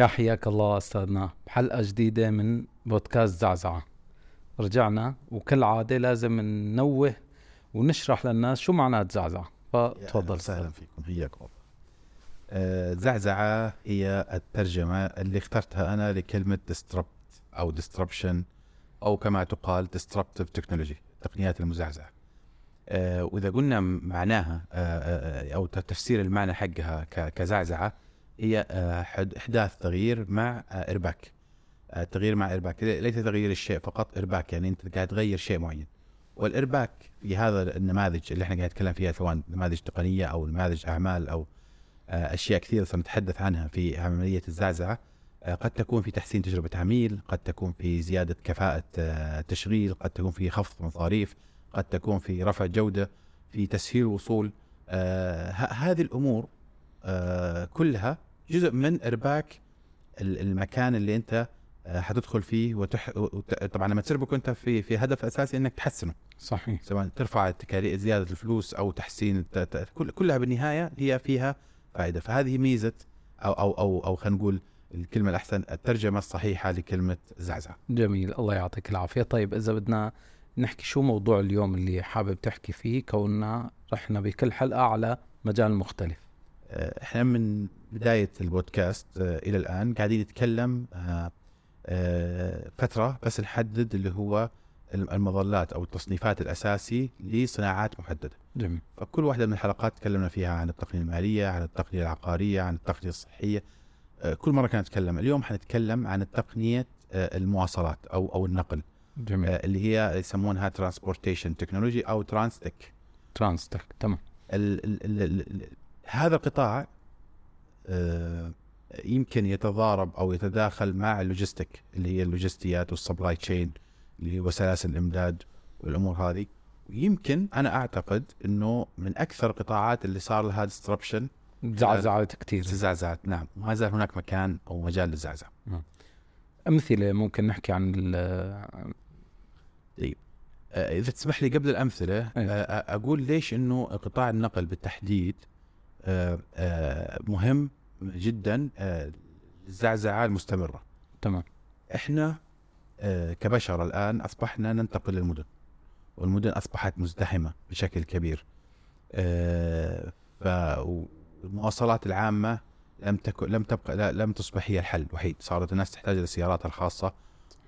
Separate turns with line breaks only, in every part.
يا حياك الله أستاذنا. بحلقه جديدة من بودكاست زعزعة. رجعنا وكالعادة لازم ننوه ونشرح للناس شو معنات زعزعة. فتفضل
وسهلا فيكم. حياكم آه زعزعة هي الترجمة اللي اخترتها أنا لكلمة disrupt أو disruption أو كما تقال disruptive technology التقنيات المزعزعة. آه وإذا قلنا معناها آه آه أو تفسير المعنى حقها كزعزعة هي آه، حد- إحداث تغيير مع آه، ارباك آه، تغيير مع ارباك ليس تغيير الشيء فقط ارباك يعني أنت قاعد تغير شيء معين. والارباك في هذا النماذج اللي إحنا قاعد نتكلم فيها سواء نماذج تقنية أو نماذج أعمال أو آه، أشياء كثيرة سنتحدث عنها في عملية الزعزعة آه، قد تكون في تحسين تجربة عميل قد تكون في زيادة كفاءة آه، تشغيل قد تكون في خفض مصاريف قد تكون في رفع جودة في تسهيل آه، ه- هذه الأمور آه، كلها جزء من ارباك ال- المكان اللي انت آه، حتدخل فيه وتح... وت... طبعا لما تربك انت في في هدف أساسي إنك تحسنه.
صحيح.
سواء ترفع التكاليف زيادة الفلوس أو تحسين الت... كل... كلها بالنهاية هي فيها فائدة. فهذه ميزة أو أو أو, أو خلينا نقول الكلمة الأحسن الترجمة الصحيحة لكلمة زعزعه
جميل. الله يعطيك العافية. طيب إذا بدنا نحكي شو موضوع اليوم اللي حابب تحكي فيه كوننا رحنا بكل حلقة على مجال مختلف.
إحنا من بداية البودكاست آه، إلى الآن قاعدين نتكلم آه، آه، فترة بس نحدد اللي هو المظلات أو التصنيفات الأساسي لصناعات محددة.
جميل.
فكل واحدة من الحلقات تكلمنا فيها عن التقنية المالية عن التقنية العقارية عن التقنية الصحية. آه، كل مرة كانت نتكلم. اليوم حنتكلم عن التقنية آه، المواصلات أو أو النقل.
جميل.
آه، اللي هي يسمونها transportation technology أو TransTech
TransTech تمام.
ال ال ال ال ال هذا القطاع آه، يمكن يتضارب أو يتداخل مع اللوجيستيك اللي هي اللوجستيات وال supply chain اللي هو سلاسل الإمداد والأمور هذه. ويمكن أنا أعتقد إنه من أكثر القطاعات اللي صار لها disruption
زعزعت كثير
تزعزعت نعم. ما زال هناك مكان أو مجال للزعزع
أمثلة ممكن نحكي عن ال-
آه، إذا تسمح لي قبل الأمثلة
أيوة.
آه، أقول ليش إنه قطاع النقل بالتحديد مهم جدا آه، للزعزعه المستمرة.
تمام.
إحنا آه، كبشر الآن أصبحنا ننتقل للمدن والمدن أصبحت مزدحمة بشكل كبير. آه، فالمواصلات العامة لم تكن لم تبقى لا لم تصبح هي الحل الوحيد. صارت الناس تحتاج لسياراتها الخاصة.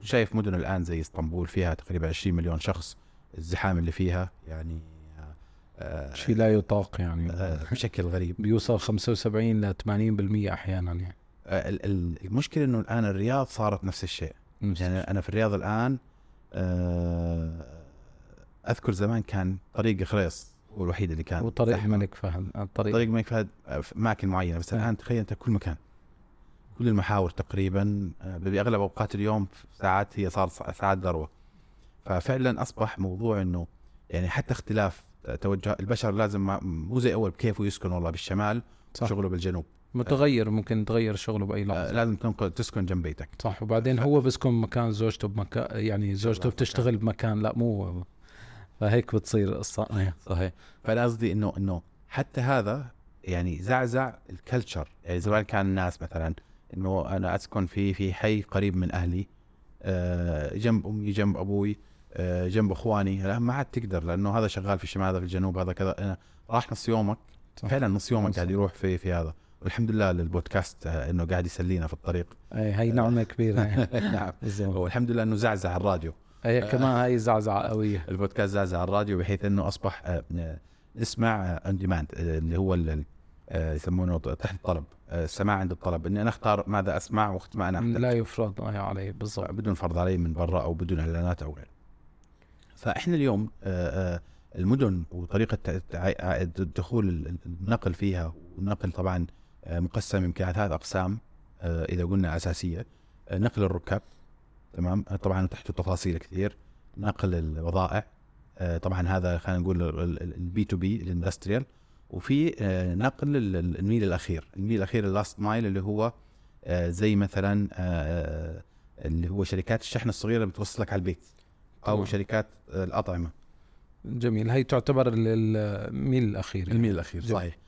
شايف مدن الآن زي إسطنبول فيها تقريبا 20 مليون شخص الزحام اللي فيها يعني آه،
شيء لا يطاق يعني.
آه، بشكل غريب.
بيوصل 75 ل 80% أحيانا يعني.
آه، ال- ال- المشكلة إنه الآن الرياض صارت نفس الشيء. يعني أنا في الرياض الآن آه، أذكر زمان كان طريق خريص هو الوحيد اللي كان
وطريق
زحمة.
الملك فهد. الطريق
طريق. الملك فهد آه، في اماكن معينة. بس. الآن تخيل أنت كل مكان كل المحاور تقريبا آه، باغلب أوقات اليوم ساعات هي صار ساعات ذروة. ففعلا أصبح موضوع إنه يعني حتى اختلاف آه، توجه البشر لازم مو زي أول كيف يسكن والله بالشمال
صح.
شغله بالجنوب.
متغير ممكن تغير شغله بأي
آه،
لحظه
لازم تنقل تسكن جنب بيتك.
صح وبعدين هو بسكن مكان زوجته بمكان يعني زوجته بتشتغل بمكان لا مو فهيك بتصير القصة.
صحيح. فأنا قصدي انه إنه حتى هذا يعني زعزع الكلتشر يعني زمان كان الناس مثلا إنه أنا أسكن في في حي قريب من أهلي آه، جنب أمي جنب أبوي آه، جنب اخواني. لا ما عاد تقدر لأنه هذا شغال في الشمال هذا في الجنوب هذا كذا. أنا راح نص يومك.
صح.
فعلا نص يومك. قاعد يروح في في هذا. والحمد لله للبودكاست آه، إنه قاعد يسلينا في الطريق.
أي هي نعمه كبيره.
نعم. والحمد لله إنه زعزع الراديو.
هي كمان هي زعزعة قوية.
البودكاست زعزع الراديو بحيث إنه أصبح آه، آه، نسمع on demand اللي هو ال- ال- آه، يسمونه تحت الطلب آه، السماع عند الطلب. إني أنا أختار ماذا أسمع وقت ما أنا. احتاج
لا يفرض آه، عليه. بالضبط.
بدون فرض علي من برا أو بدون إعلانات أو غيره. فإحنا اليوم آه، آه، المدن وطريقة ال- النقل فيها والنقل طبعا آه، مقسم يمكن ثلاث أقسام إذا قلنا أساسية. نقل الركاب تمام؟ طبعا تحته تفاصيل كثير. نقل البضائع آه، طبعا هذا خلينا نقول ال B2B ال industrial. وفي نقل ال- ال- الميل الأخير. الميل الأخير ال last mile اللي هو زي مثلا اللي هو شركات الشحن الصغيرة بتوصلك على البيت. أو
تمام.
شركات الأطعمة
جميل هي تعتبر ال- ال- الميل الأخير يعني.
الميل الأخير
جميل.
صحيح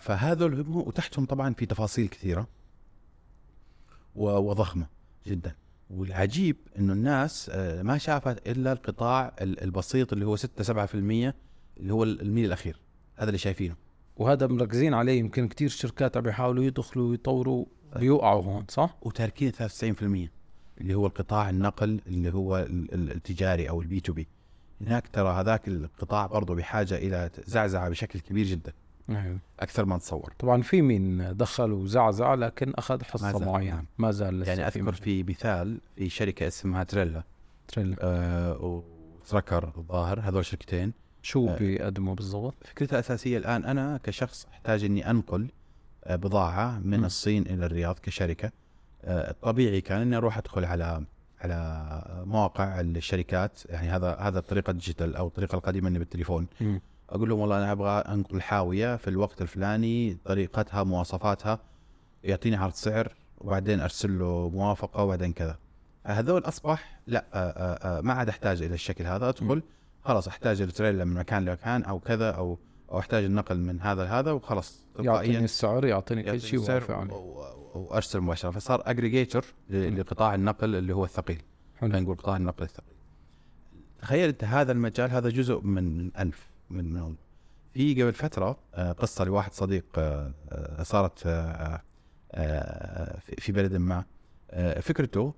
فهذول هم وتحتهم طبعا في تفاصيل كثيرة وضخمة جدا والعجيب إنه الناس آه، ما شافت إلا القطاع ال- البسيط اللي هو 6 7% اللي هو الميل الأخير هذا اللي شايفينه
وهذا مركزين عليه يمكن كتير شركات عم بيحاولوا يدخلوا ويطوروا بيوقعوا هون صح؟
وتاركين 93% اللي هو القطاع النقل اللي هو ال- ال- التجاري أو ال B2B هناك ترى هذاك القطاع برضه بحاجة إلى زعزعة بشكل كبير جدا
أيوة.
أكثر ما نتصور
طبعا في مين دخل وزعزع لكن أخذ حصة
ما زال،
معينة
نعم.
ما زال لسه
يعني
أذكر.
في مثال في شركة اسمها تريلا
تريلا.
آه وتركر الظاهر هذول شركتين
شو
آه.
بيقدموا بالضبط؟
فكرتها الاساسيه الآن أنا كشخص أحتاج إني أنقل آه، بضاعة من
م.
الصين إلى الرياض كشركة الطبيعي كان إني أروح أدخل على على مواقع الشركات يعني هذا هذا الطريقة الديجيتال أو الطريقة القديمة اني بالتليفون.
مم.
أقول لهم والله أنا أبغى أنقل حاوية في الوقت الفلاني طريقتها مواصفاتها يعطيني عرض سعر وبعدين أرسل له موافقة وبعدين كذا. هذول أصبح لا آه، آه، آه، ما عاد أحتاج إلى الشكل هذا أدخل خلاص أحتاج التريلا من مكان لمكان أو كذا أو أو أحتاج النقل من هذا لهذا وخلاص
يعطيني السعر يعطيني كل شيء وافق عليه
وأرسل مباشرة. فصار اجريجيتور
م.
لقطاع النقل اللي هو الثقيل. خلينا
حلو
نقول قطاع النقل الثقيل. تخيل أنت هذا المجال هذا جزء من ألف من من في قبل فترة آه، قصة لواحد صديق آه، آه، صارت في- بلد ما. فكرته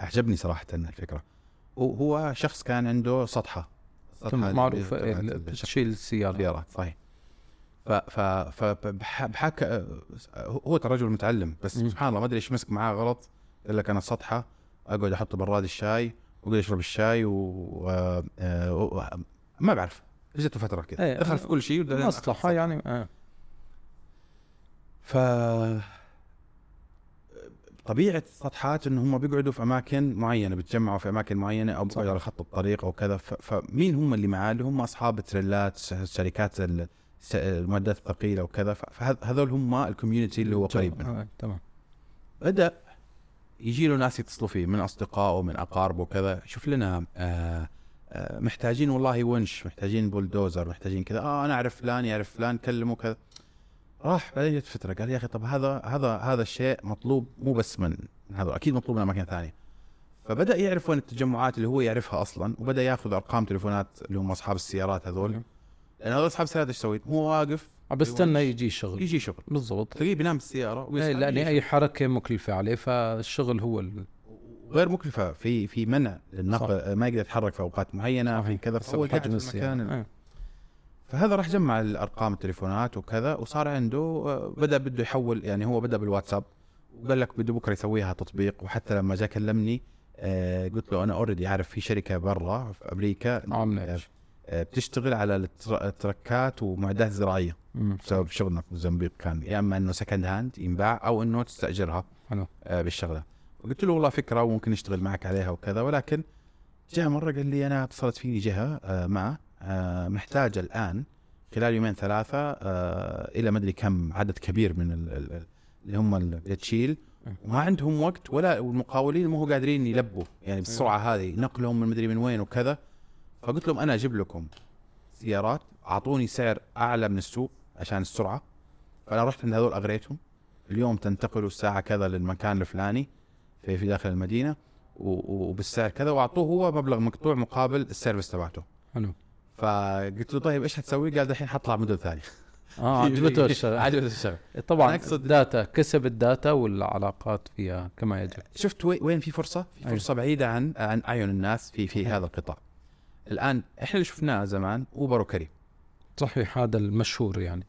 أعجبني صراحة الفكرة. هو- هو شخص كان عنده سطحة.
معروف إيه، بتشيل السيارة
سيارات صحيح ف ف فبحك هو ترى رجل متعلم بس
مم.
سبحان الله ما أدري إيش مسك معاه غلط إلا كانت سطحه أقعد أحط براد الشاي وأقعد أشرب الشاي و, و... آه، و... ما بعرف اجته فترة كذا
إيه،
دخل في كل شيء مصلحة.
يعني آه.
ف طبيعة السطحات انه هم بيقعدوا في أماكن معينة بيتجمعوا في أماكن معينة أو بيقعدوا على خط الطريق أو كذا. فمين هم اللي معاه اللي هم أصحاب التريلات شركات المعدات الثقيلة وكذا فهذول هم ال community اللي هو قريب منه.
تمام
بدأ يجي له ناس يتصلوا فيه من اصدقائه من اقاربه وكذا شوف لنا آه آه محتاجين والله ونش محتاجين بولدوزر محتاجين كذا. آه أنا أعرف فلان يعرف فلان كلمه كذا. راح بعدين جت فتره قال يا أخي طب هذا هذا هذا الشيء مطلوب مو بس من هذا أكيد مطلوب من أماكن ثانية. فبدأ يعرف وين التجمعات اللي هو يعرفها أصلا وبدأ يأخذ أرقام تليفونات اللي هم أصحاب السيارات هذول. لأن هذول أصحاب السيارات إيش يسوي؟ هو واقف
عم بستنى يجي شغل.
يجي شغل.
بالضبط.
تلاقيه بينام بالسياره
إيه،
لأن
أي حركة مكلفه عليه فالشغل هو ال...
غير مكلفة في في منع للنقل ما يقدر يتحرك في أوقات معينة في كذا فهو قاعد
حجم
في المكان.
آه.
فهذا راح جمع الأرقام التليفونات وكذا وصار عنده آه، بدأ بده يحول يعني هو بدأ بالواتساب وقال لك بده بكرة يسويها تطبيق وحتى لما جاء كلمني آه، قلت له أنا اوريدي عارف في شركة برا في
أمريكا
آه، بتشتغل على ال tr- ال trucks
ومعدات زراعية.
بسبب شغلنا في موزمبيق كان يا إما إنه second hand ينباع أو إنه تستأجرها
حلو.
آه، بالشغلة وقلت له والله فكرة وممكن نشتغل معك عليها وكذا ولكن جاء مرة قال لي أنا اتصلت فيني جهة آه، آه، محتاجة الآن خلال يومين ثلاثة آه، إلى ما أدري كم عدد كبير من ال- ال- ال- اللي هم اللي تشيل. وما عندهم وقت ولا والمقاولين ما هو قادرين يلبوا. يعني بالسرعة هذه نقلهم من مدري من وين وكذا. فقلت لهم أنا أجيب لكم سيارات أعطوني سعر أعلى من السوق عشان السرعة. فأنا رحت عند هذول أغريتهم. اليوم تنتقلوا الساعة كذا للمكان الفلاني في في داخل المدينة وبالسعر كذا وأعطوه هو مبلغ مقطوع مقابل ال service تبعته.
حلو.
فقلت له طيب إيش حتسوي؟ قال دحين حطلع مدن ثانية.
آه عجبته الشغل
عجبته الشغل
طبعا
ال
data كسب ال data والعلاقات فيها كما يجب.
شفت وين في فرصة؟ في
أيوة.
فرصة بعيدة عن عن أعين الناس في في هذا القطاع. الآن إحنا اللي شفناه زمان أوبر وكريم.
صحيح هذا المشهور يعني.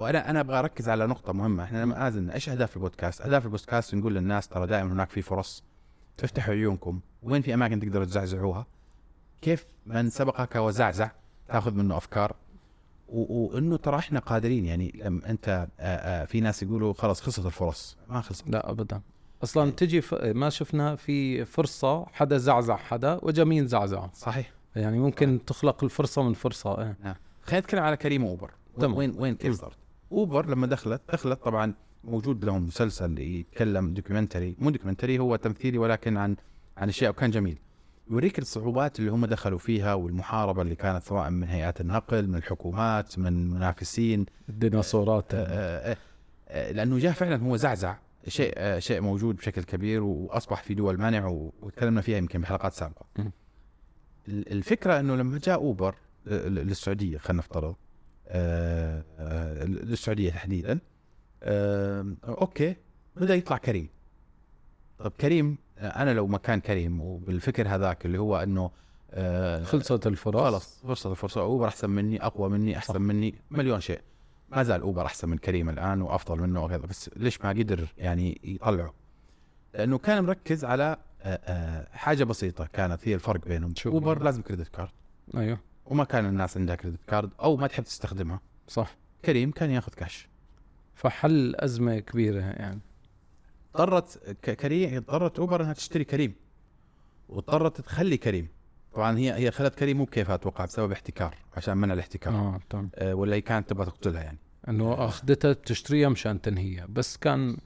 وأنا أنا أبغى أركز على نقطة مهمة. إحنا لما آزلنا إيش أهداف البودكاست؟ أهداف البودكاست نقول للناس ترى دائما هناك في فرص. تفتحوا عيونكم. وين في أماكن تقدروا تزعزعوها؟ كيف من سبقك وزعزع؟ تاخذ منه أفكار. وانه ترى إحنا قادرين يعني لما أنت في ناس يقولوا خلاص خلصت الفرص ما خلصت
لا ابدا. أصلا تجي ف... ما شفنا في فرصة حدا زعزع حدا وجميل زعزع
صحيح.
يعني ممكن تخلق الفرصة من فرصة إيه.
خلينا نتكلم على كريم واوبر
تمام.
وين وين كيف صارت؟ أوبر لما دخلت دخلت طبعا موجود لهم مسلسل يتكلم documentary مو documentary هو تمثيلي ولكن عن عن أشياء وكان جميل. يوريك الصعوبات اللي هم دخلوا فيها والمحاربة اللي كانت سواء من هيئات النقل من الحكومات من منافسين
الديناصورات
آه، آه، آه، لأنه جاء فعلا هو زعزع شيء آه، شيء موجود بشكل كبير وأصبح في دول منع و- وتكلمنا فيها يمكن بحلقات سابقة. الفكرة إنه لما جاء أوبر آه، للسعودية خلينا نفترض آه، آه، للسعودية تحديدا آه، أوكي بدأ يطلع كريم. طب كريم آه، أنا لو مكان كريم وبالفكر هذاك اللي هو إنه آه،
خلصت الفرص.
خلاص فرصة الفرصة. أوبر أحسن مني أقوى مني أحسن
صح.
مني مليون شيء. ما زال أوبر أحسن من كريم الآن وأفضل منه وكذا بس ليش ما قدر يعني يطلعه؟ لأنه كان مركز على آه، آه، حاجة بسيطة كانت هي الفرق بينهم.
شو؟
أوبر لازم credit card.
أيوه.
وما كان الناس عندها credit card أو ما تحب تستخدمها.
صح.
كريم كان ياخذ كاش.
فحل أزمة كبيرة يعني.
اضطرت كريم اضطرت أوبر إنها تشتري كريم واضطرت تخلي كريم. طبعا هي هي خلت كريم مو بكيفها أتوقع بسبب احتكار عشان منع الاحتكار.
آه تمام
آه، ولا هي كانت تبغى تقتلها يعني.
إنه أخذتها تشتريها مشان تنهيها. بس كان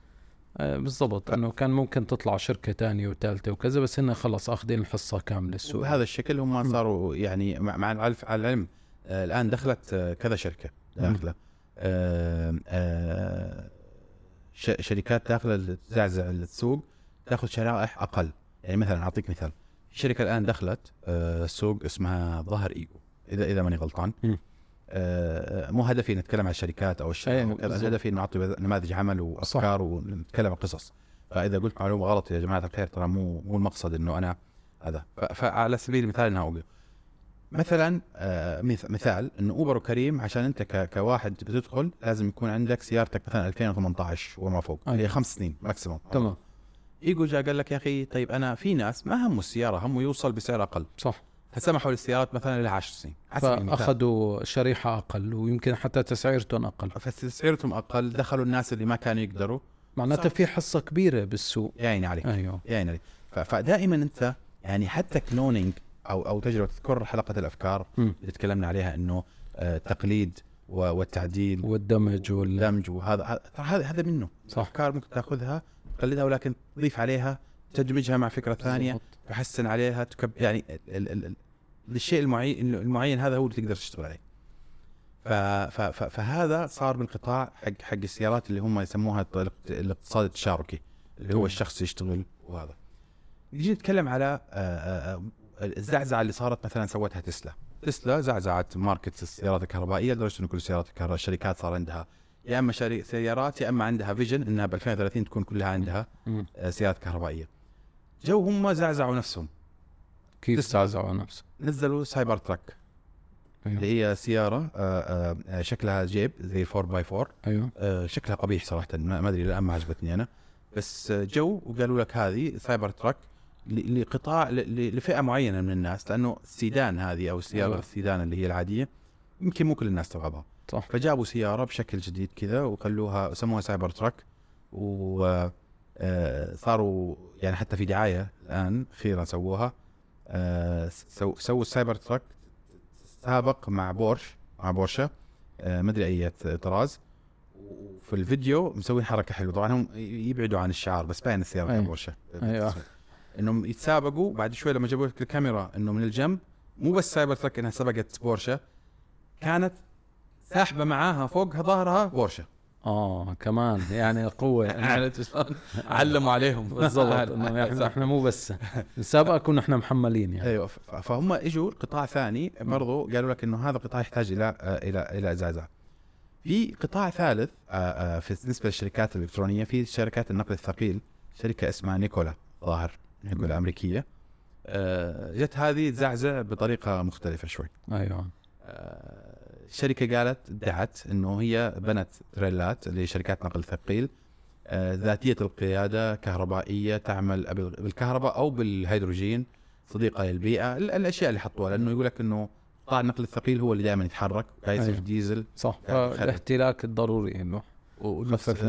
آه بالضبط إنه كان ممكن تطلع شركة تانية وثالثه وكذا بس هن خلص أخذين الحصة كاملة السوق.
بهذا الشكل هم صاروا يعني مع مع العلم, على العلم. آه الآن دخلت آه كذا شركة داخلة. آه آه شركات داخله تزعزع السوق تاخذ شرائح أقل. يعني مثلا أعطيك مثال. شركة الآن دخلت آه السوق اسمها ظهر إيجو. اذا إذا ماني غلطان. آه مو هدفي نتكلم عن الشركات أو الشركات. هدفي نعطي نماذج عمل وأفكار ونتكلم عن قصص. فإذا قلت معلومة غلط يا جماعة الخير ترى مو مو المقصد إنه أنا هذا. فعلى سبيل المثال إنها اوبر مثلا آه، مث- مثال انه أوبر وكريم عشان أنت كواحد بتدخل لازم يكون عندك سيارتك مثلا 2018 وما فوق.
أيوة.
هي خمس سنين maximum
تمام.
إيزي جو جاء قال لك يا أخي طيب أنا في ناس ما همه السيارة همه يوصل بسعر أقل.
صح.
فسمحوا للسيارات مثلا لها 10 سنين.
فأخذوا شريحة أقل ويمكن حتى تسعيرتهم أقل.
فسعرتهم أقل دخلوا الناس اللي ما كانوا يقدروا.
معناتها
صح.
في حصة كبيرة بالسوق.
يا عيني عليك.
أيوه.
يا عيني عليك. فدائما أنت يعني حتى كلونينج أو أو تجربة تذكر حلقة
الأفكار.
اللي تكلمنا عليها إنه آه، تقليد و- والتعديل
والدمج وال
والدمج وهذا هذا- هذا هذا منه
صح.
أفكار ممكن تأخذها تقلدها ولكن تضيف عليها تدمجها مع فكرة
ثانية.
تحسن عليها تكب يعني ال ال ال ال الشيء المعين المعين هذا هو اللي تقدر تشتغل عليه ف ف ف فهذا صار بالقطاع حق حق السيارات اللي هم يسموها الاقتصاد التشاركي اللي هو
تمام.
الشخص يشتغل وهذا نجي نتكلم على آه، آه، آه، الزعزعة اللي صارت مثلا سوتها تسلا. تسلا زعزعت market السيارات الكهربائية لدرجه انه كل السيارات الكهربائيه الشركات صار عندها يا أما شري- سيارات يا أما عندها vision إنها ب 2030 تكون كلها عندها. آه، سيارات كهربائية. جو هم زعزعوا نفسهم.
كيف
تسلا.
زعزعوا نفسهم
نزلوا سايبر تراك.
أيوه.
اللي هي سيارة آه، آه، شكلها جيب زي 4 by 4 أيوه. شكلها قبيح صراحة ما ما أدري الان ما عجبتني أنا. بس جو وقالوا لك هذه سايبر تراك. لقطاع لفئة معينة من الناس لأنه السيدان هذه أو السياره
أيوة.
السيدان اللي هي العادية يمكن مو كل الناس تبغاها
صح.
فجابوا سيارة بشكل جديد كذا وخلوها سموها سايبر تراك و آه، صاروا يعني حتى في دعاية الآن أخيرا سووها. آه، سو سووا السايبر تراك سابق مع بورش مع بورشا آه، ما أدري أي طراز. وفي الفيديو مسوين حركة حلوة. طبعا هم يبعدوا عن الشعار بس باين السيارة
أيوة.
بورشا
أيوة.
إنهم يتسابقوا بعد شوي لما جابوا لك الكاميرا إنه من الجنب مو بس سايبر تراك إنها سبقت بورشا كانت ساحبة معاها فوقها ظهرها بورشا
آه كمان يعني قوة. يعني
عرفت شلون؟ علموا عليهم.
بالضبط. إنه إحنا إحنا مو بس السابقه كنا إحنا محملين يعني.
أيوه. فهم إجوا قطاع ثاني برضو قالوا لك إنه هذا قطاع يحتاج إلى آه، إلى إلى زعزعه. في قطاع ثالث آه، آه، في بالنسبة للشركات الإلكترونية في شركات النقل الثقيل شركة اسمها نيكولا ظاهر. نيكولا أمريكية آه، جت هذه تزعزع بطريقة مختلفة شوي.
أيوه
آه، الشركة قالت ادعت إنه هي بنت تريلات لشركات نقل ثقيل آه، ذاتية القيادة كهربائية تعمل بال- بالكهرباء أو بالهيدروجين صديقة للبيئة ال- الأشياء اللي حطوها لأنه يقول لك إنه قطاع النقل الثقيل هو اللي دائما يتحرك قاعد
أيوة.
ديزل
صح
يعني
فالاحتراق الضروري إنه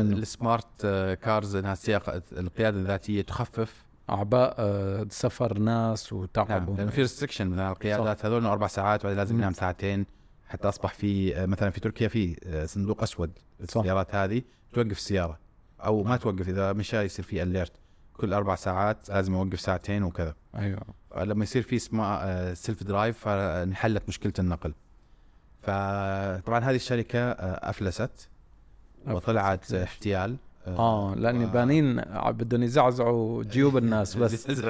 منه.
ال smart آه، cars إنها سياقه القيادة الذاتية تخفف
أعباء آه، سفر ناس وتعب
نعم لأنه في restriction مثلا القيادات هذول أربع ساعات وبعدين لازم. ينام ساعتين حتى أصبح في آه، مثلا في تركيا في آه، صندوق
أسود.
السيارات هذه توقف السيارة أو ما توقف إذا مشى يصير في alert كل أربع ساعات لازم يوقف ساعتين وكذا.
أيوه.
لما يصير في سما self drive فانحلت مشكلة النقل. فطبعا هذه الشركة أفلست وطلعت؟ احتيال.
آه لأني
و-
بعدين ع- بدهم يزعزعوا جيوب الناس بس.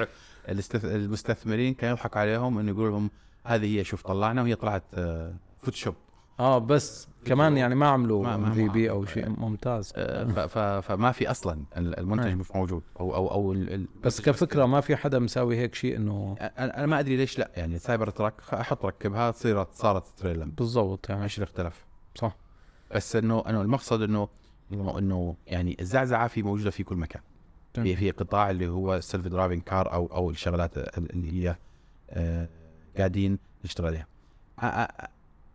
المستثمرين كانوا يضحك عليهم إنه يقول لهم هذه هي شوف طلعنا وهي طلعت آه، Photoshop.
آه بس كمان يعني ما عملوا MVP
أو.
شيء ممتاز.
آه، ف- فما في أصلا ال- المنتج
أي.
مش موجود أو أو أو
بس كفكرة ما في حدا مساوي هيك شيء
إنه أنا ما أدري ليش لا يعني سايبر تراك أحط ركبها صارت صارت تريلة
بالضبط يعني.
ماشي الاختلاف
صح.
بس انه إنه المقصد إنه انه إنه يعني الزعزعة في موجودة في كل مكان. في في قطاع اللي هو ال self driving car أو أو الشغلات اللي هي آه، قاعدين نشتغل عليها.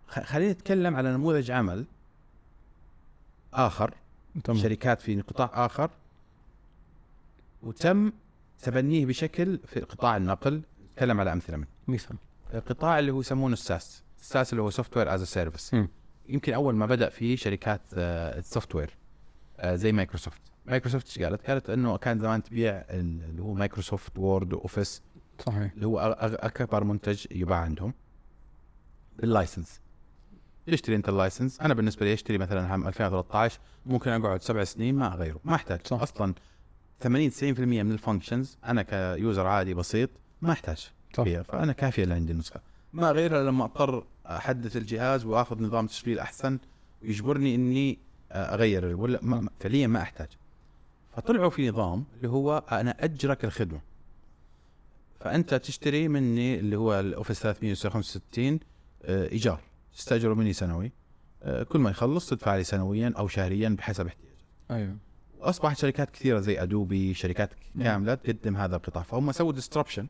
خلينا نتكلم على نموذج عمل آخر.
تمام.
شركات في قطاع آخر. وتم تبنيه بشكل في قطاع النقل. نتكلم على أمثلة منه.
مثال.
القطاع اللي هو يسمونه ال SaaS. ال SaaS اللي هو software as
service.
يمكن أول ما بدأ فيه شركات ال software آه، زي مايكروسوفت. مايكروسوفت إيش قالت؟ قالت إنه كان زمان تبيع ال- اللي هو مايكروسوفت Word و Office.
صحيح.
اللي هو أكبر منتج يباع عندهم. بال license. تشتري أنت اللايسنس. أنا بالنسبة لي أشتري مثلا عام 2013 ممكن أقعد سبع سنين ما أغيره. ما أحتاج.
صح.
أصلا 80 90% من ال functions أنا ك user عادي بسيط ما أحتاج.
صح.
فيها. فأنا كافية اللي عندي النسخه ما أغيرها لما أضطر أحدث الجهاز وأخذ نظام تشغيل أحسن. ويجبرني إني أغير ولا ما فعليا ما أحتاج. فطلعوا في نظام اللي هو أنا أجرك الخدمة. فأنت تشتري مني اللي هو ال Office 365 آه، إيجار. تستاجره مني سنوي. آه، كل ما يخلص تدفع لي سنويا أو شهريا بحسب احتياجك
أيوه.
واصبحت شركات كثيرة زي أدوبي شركات كاملة تقدم هذا القطاع. فهم سووا disruption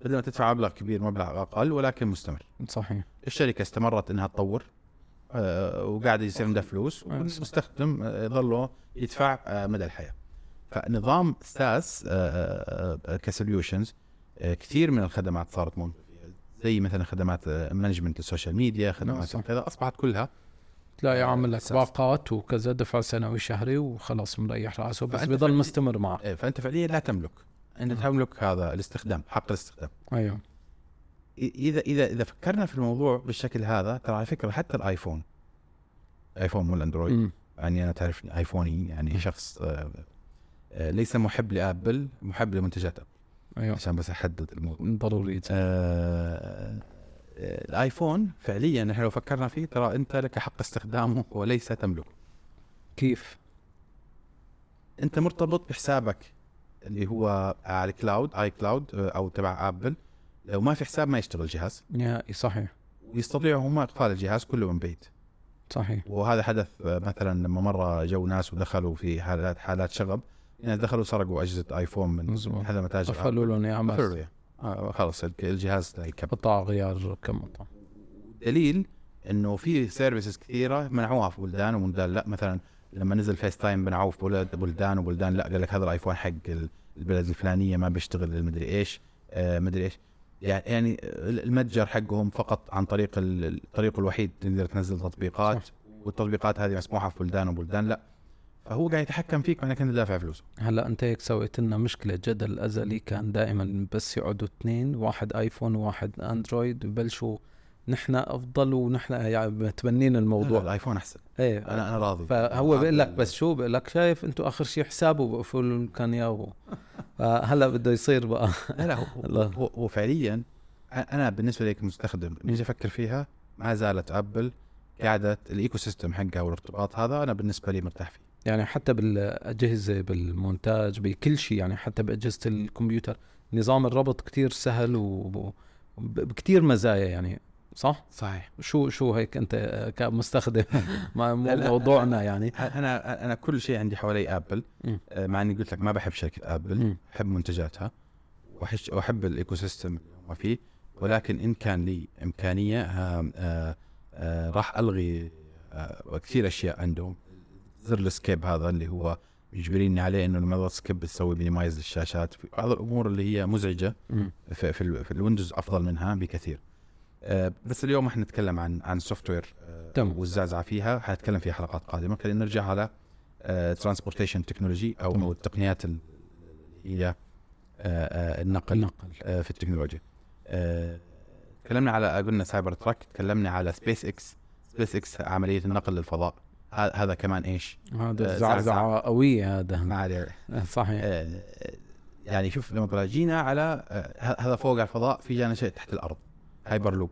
بدل ما تدفع مبلغ كبير مبلغ أقل ولكن مستمر.
صحيح.
الشركة استمرت إنها تطور. وقاعد يصير عندها فلوس. والمستخدم آه، يظل يدفع آه، مدى الحياة. فنظام SaaS ك solutions كثير من الخدمات صارت موجوده زي مثلا خدمات management ال social media خدمات
صح.
كذا أصبحت كلها
تلاقي عامل لك. باقات وكذا دفع سنوي شهري وخلاص مريح راسه بس
فعليا-
مستمر معه.
آه، فأنت فعليا لا تملك. أنت تملك هذا الاستخدام حق الاستخدام. أيوه. إذا إذا إذا فكرنا في الموضوع بالشكل هذا ترى على فكرة حتى الآيفون آيفون مو
الأندرويد.
يعني أنا تعرفني آيفوني يعني شخص آه، ليس محب لآبل محب لمنتجات أبل.
أيوه.
عشان بس أحدد الموضوع.
ضروري.
آه، آه، الآيفون فعليا إحنا لو فكرنا فيه ترى أنت لك حق استخدامه وليس تملكه
كيف؟
أنت مرتبط بحسابك اللي هو على ال cloud iCloud آه، أو تبع آبل. لو ما في حساب ما يشتغل الجهاز.
نهائي صحيح.
ويستطيعوا هم اقفال الجهاز كله من بعيد
صحيح.
وهذا حدث آه، مثلا لما مره جو ناس ودخلوا في حالات حالات شغب يعني دخلوا سرقوا أجهزة آيفون من
مظبوط.
هذا متاجر
قفلوا لهم اياها.
آه، خلص الجهاز
قطع غيار كم قطع.
دليل إنه في services كثيرة منعوها في بلدان وبلدان لا. مثلا لما نزل FaceTime منعوه في بلد بلدان وبلدان لا. قال لك هذا الآيفون حق ال- البلد الفلانية ما بيشتغل المدري إيش آه مدري إيش. يعني يعني المتجر حقهم فقط عن طريق ال- الطريق الوحيد تقدر تنزل تطبيقات.
صح.
والتطبيقات هذه مسموحة في بلدان وبلدان لا. فهو قاعد يتحكم فيك معناك أنت دافع فلوس
هلا أنت هيك سويت لنا مشكلة. جدل ازلي كان دائما بس يقعدوا اثنين واحد آيفون وواحد أندرويد ببلشوا نحن أفضل ونحن يعني متبنين
لا
الموضوع
الآيفون أحسن.
إيه.
أنا أنا راضي.
فهو بيقول لك بس شو بيقول لك شايف أنتم آخر شيء حسابه لهم كان اياه فهلا بده يصير بقى.
لا لا هو. هو, هو فعليا أنا بالنسبة لي كمستخدم نيجي أفكر فيها ما زالت ابل قاعدة ال ecosystem حقها والارتباط هذا أنا بالنسبة لي مرتاح فيه.
يعني حتى بالأجهزة بالمونتاج بكل شيء يعني حتى بأجهزة الكمبيوتر. نظام الربط كتير سهل وبكتير مزايا يعني. صح
صحيح
شو شو هيك أنت كمستخدم. موضوعنا يعني
أنا أنا كل شيء عندي حوالي
آبل.
آه، مع إني قلت لك ما بحب شركة
آبل.
أحب منتجاتها وأحب ال ecosystem اللي فيه ولكن إن كان لي إمكانية آه، آه، آه، راح ألغي آه، كثير أشياء عندهم زر ال escape هذا اللي هو يجبريني عليه إنه لما أضغط escape بتسوي minimize للشاشات بعض الأمور اللي هي
مزعجة.
في, في, في الويندوز أفضل منها بكثير بس اليوم إحنا نتكلم عن عن ال software
تمام.
والزعزعه فيها. حنتكلم فيها حلقات قادمة. خلينا نرجع على transportation technology أو
تمام.
التقنيات ال- اللي هي آه، آه، النقل
النقل.
آه، في التكنولوجيا. آه، تكلمنا على قلنا Cybertruck تكلمنا على SpaceX SpaceX عملية النقل للفضاء. هذا كمان إيش؟
هذا
آه،
زعزعة. قوية هذا.
ما عليه.
صحيح.
آه، يعني شوف لما جينا على آه، هذا فوق على الفضاء في جانا شيء تحت الأرض.
hyperloop.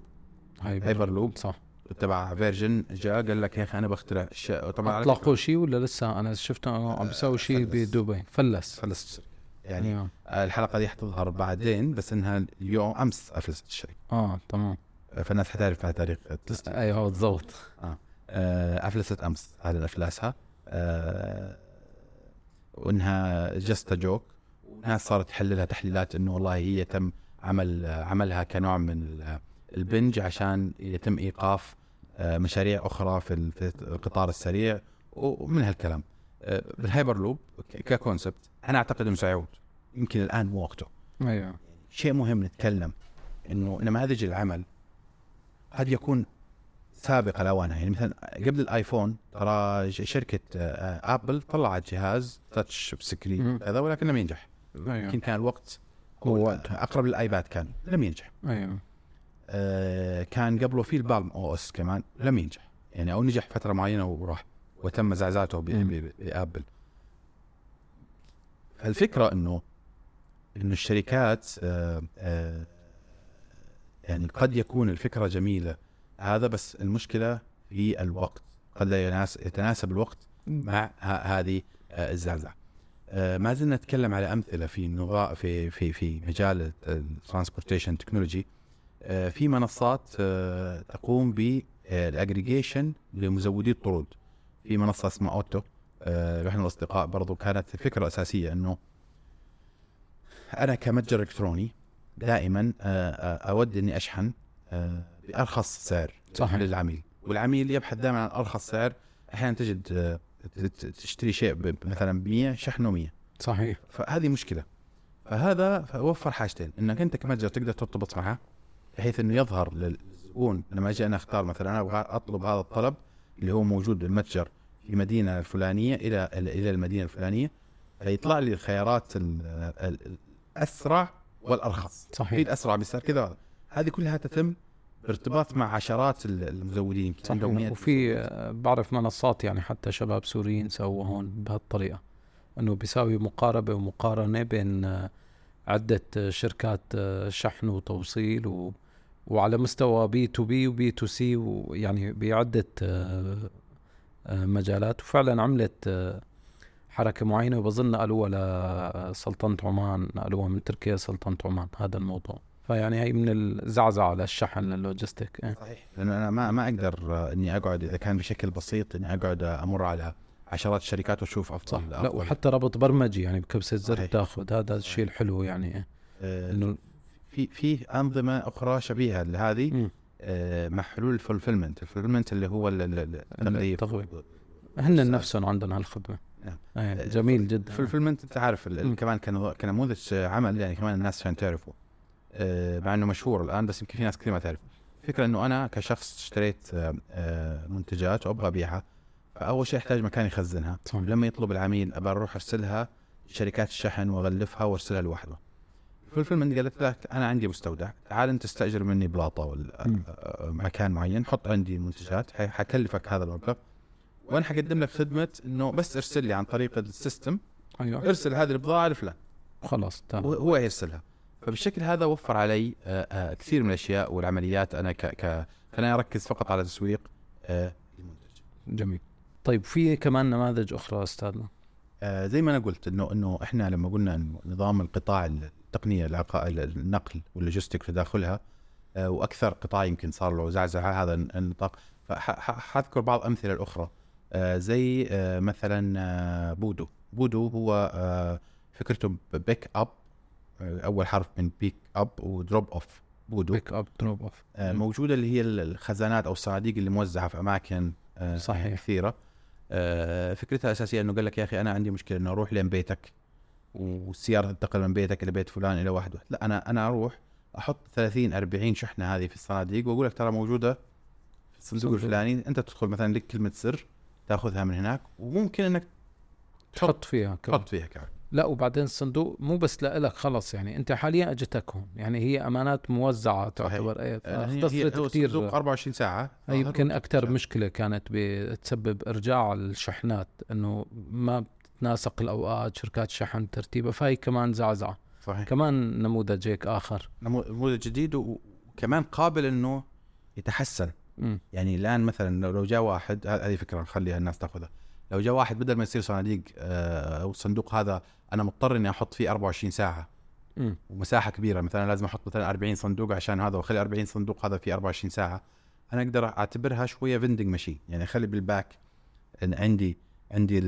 hyper hyperloop.
صح.
تبع Virgin جاء قال لك يا أخي أنا بخترع شيء. طبعا
أطلقوا شيء ولا لسه؟ أنا شفته عم بيسوي شيء. بدبي. فلس.
فلست الشركة يعني آه، الحلقة دي حتظهر بعدين بس إنها اليوم أمس افلست الشركة
آه تمام.
آه، فالناس حتعرف على تاريخ التسجيل
أيوه بالضبط.
آه، افلست أمس على افلاسها آه، وإنها just joke والناس صارت تحللها تحليلات إنه والله هي تم عمل عملها كنوع من ال- البنج عشان يتم إيقاف آه، مشاريع أخرى في ال- في القطار السريع ومن هالكلام. آه، بال hyperloop ك concept أنا أعتقد إنه سيعود. يمكن الآن مو وقته.
أيوه.
شيء مهم نتكلم إنه نماذج العمل قد يكون سابق الاوان يعني مثلا قبل الآيفون ترى شركة آه، آبل طلعت جهاز touch screen
مم.
هذا ولكن لم ينجح.
أيوه.
يمكن كان الوقت
هو.
أقرب للآيباد كان لم ينجح.
أيوه.
آه، كان قبله في البالم أو أس كمان لم ينجح. يعني أو نجح فترة معينة وراح وتم زعزعته بآبل. فالفكرة إنه إنه الشركات آه، آه، يعني قد يكون الفكرة جميلة. هذا بس المشكلة في الوقت. قد لا يتناسب الوقت مع هذه آه، الزعزعة. ما زلنا نتكلم على أمثلة في في في في مجال ال transportation technology. في منصات آه، تقوم بالاجريجيشن لمزودي الطرود. في منصة اسمها OTO آه، نحن الأصدقاء برضو كانت الفكرة الاساسيه إنه أنا كمتجر إلكتروني دائما آه، آه، أود أني أشحن آه، بأرخص سعر
صحيح.
للعميل. والعميل يبحث دائما عن أرخص سعر. أحيانا تجد آه، تشتري شيء مثلا ب 100 شحنه 100
صحيح.
فهذه مشكلة. فهذا وفر حاجتين. إنك أنت كمتجر تقدر ترتبط معه بحيث إنه يظهر للزبون. لما أجي أنا أختار مثلا أنا أبغى أطلب هذا الطلب اللي هو موجود بالمتجر في المدينة الفلانية إلى إلى المدينة الفلانية فيطلع لي الخيارات ال- ال- الأسرع والأرخص.
صحيح.
الاسرع بيصير كذا. هذه كلها تتم بارتباط مع عشرات ال- المزودين
صحيح وفي آه، بعرف منصات يعني حتى شباب سوريين سووا هون بهالطريقة إنه بيساوي مقاربة ومقارنة بين آه، عدة آه، شركات شحن وتوصيل و وعلى مستوى B to B و B to C ويعني بعدة آه، مجالات. وفعلا عملت حركة معينة وبظن قالوها لسلطنة عمان قالوها من تركيا سلطنة عمان هذا الموضوع. فيعني هي من الزعزعة للشحن للوجستيك إيه.
صحيح لأنه أنا ما ما أقدر آه، إني أقعد إذا كان بشكل بسيط إني أقعد أمر على عشرات الشركات وأشوف أفضل
صح لا. وحتى ربط برمجي يعني بكبسة زر. بتاخذ هذا الشيء الحلو يعني
آه،
إنه
في في أنظمة أخرى شبيهة لهذه. آه، مع حلول ال fulfillment ال fulfillment اللي هو ال- ال- التغليف
التغليف. هن نفسهم عندهم هالخدمة
نعم.
إيه جميل جدا
ال fulfillment
أنت
عارف. كمان كنموذج عمل يعني كمان الناس عشان تعرفه آه، مع إنه مشهور الآن بس يمكن في ناس كثير ما تعرف. الفكرة إنه أنا كشخص اشتريت آه، آه، منتجات وأبغى أبيعها فأول شيء أحتاج مكان يخزنها.
صح.
لما يطلب العميل ابى أروح أرسلها شركات الشحن وأغلفها وأرسلها لوحده. فولفلمنت قالت لك أنا عندي مستودع. تعال أنت استأجر مني بلاطة ولا. آه، مكان معين. حط عندي المنتجات حكلفك هذا المبلغ. وأنا حقدم لك خدمة إنه بس ارسل لي عن طريق ال
system. أيوه.
ارسل هذه البضاعة لفلان.
خلاص تمام.
هو يرسلها. فبالشكل هذا وفر علي آه، آه، كثير من الأشياء والعمليات أنا ك ك خليني أركز فقط على تسويق آه، المنتج.
جميل. طيب في كمان نماذج أخرى استاذنا
زي ما أنا قلت إنه إنه إحنا لما قلنا انه نظام القطاع التقنية النقل واللوجستيك في داخلها آه، وأكثر قطاع يمكن صار له زعزعة هذا النطاق. فحذكر بعض الامثله الاخرى زي مثلا بودو. بودو هو فكرته pick up أول حرف من pick up و drop off
بودو. pick up drop
off موجودة اللي هي الخزانات أو الصناديق اللي موزعة في أماكن آه،
صحيح.
كثيرة. آه، فكرتها الاساسيه إنه قال لك يا أخي أنا عندي مشكلة إنه أروح لين بيتك والسيارة تنتقل من بيتك إلى بيت فلان إلى واحد واحد. لا أنا أنا أروح أحط 30 40 شحنة هذه في الصناديق وأقول لك ترى موجودة في الصندوق
صندوق.
الفلاني. أنت تدخل مثلا لك كلمة سر تأخذها من هناك وممكن إنك
تحط فيها كمان
تحط فيها كمان
لا وبعدين الصندوق مو بس لك خلص يعني أنت حاليا اجتك هون يعني هي أمانات موزعة تعتبر إيه
آه، هي-
اختصرت كثير
الصندوق 24 ساعة.
هي يمكن أكثر
مش
مشكلة كانت بتسبب إرجاع الشحنات إنه ما بتتناسق الأوقات شركات شحن ترتيبها فهي كمان زعزعة.
صحيح.
كمان نموذج هيك آخر.
نمو- نموذج جديد وكمان قابل إنه يتحسن.
مم.
يعني الآن مثلا لو- جاء واحد هذه فكرة نخليها الناس تاخذها. لو جاء واحد بدل ما يصير صناديق آه، أو الصندوق هذا أنا مضطر إني أحط فيه 24
ساعة.
ومساحة كبيرة مثلا لازم أحط مثلا 40 صندوق عشان هذا وأخلي 40 صندوق هذا فيه 24 ساعة. أنا أقدر أعتبرها شوية vending machine يعني أخلي بال back end عندي عندي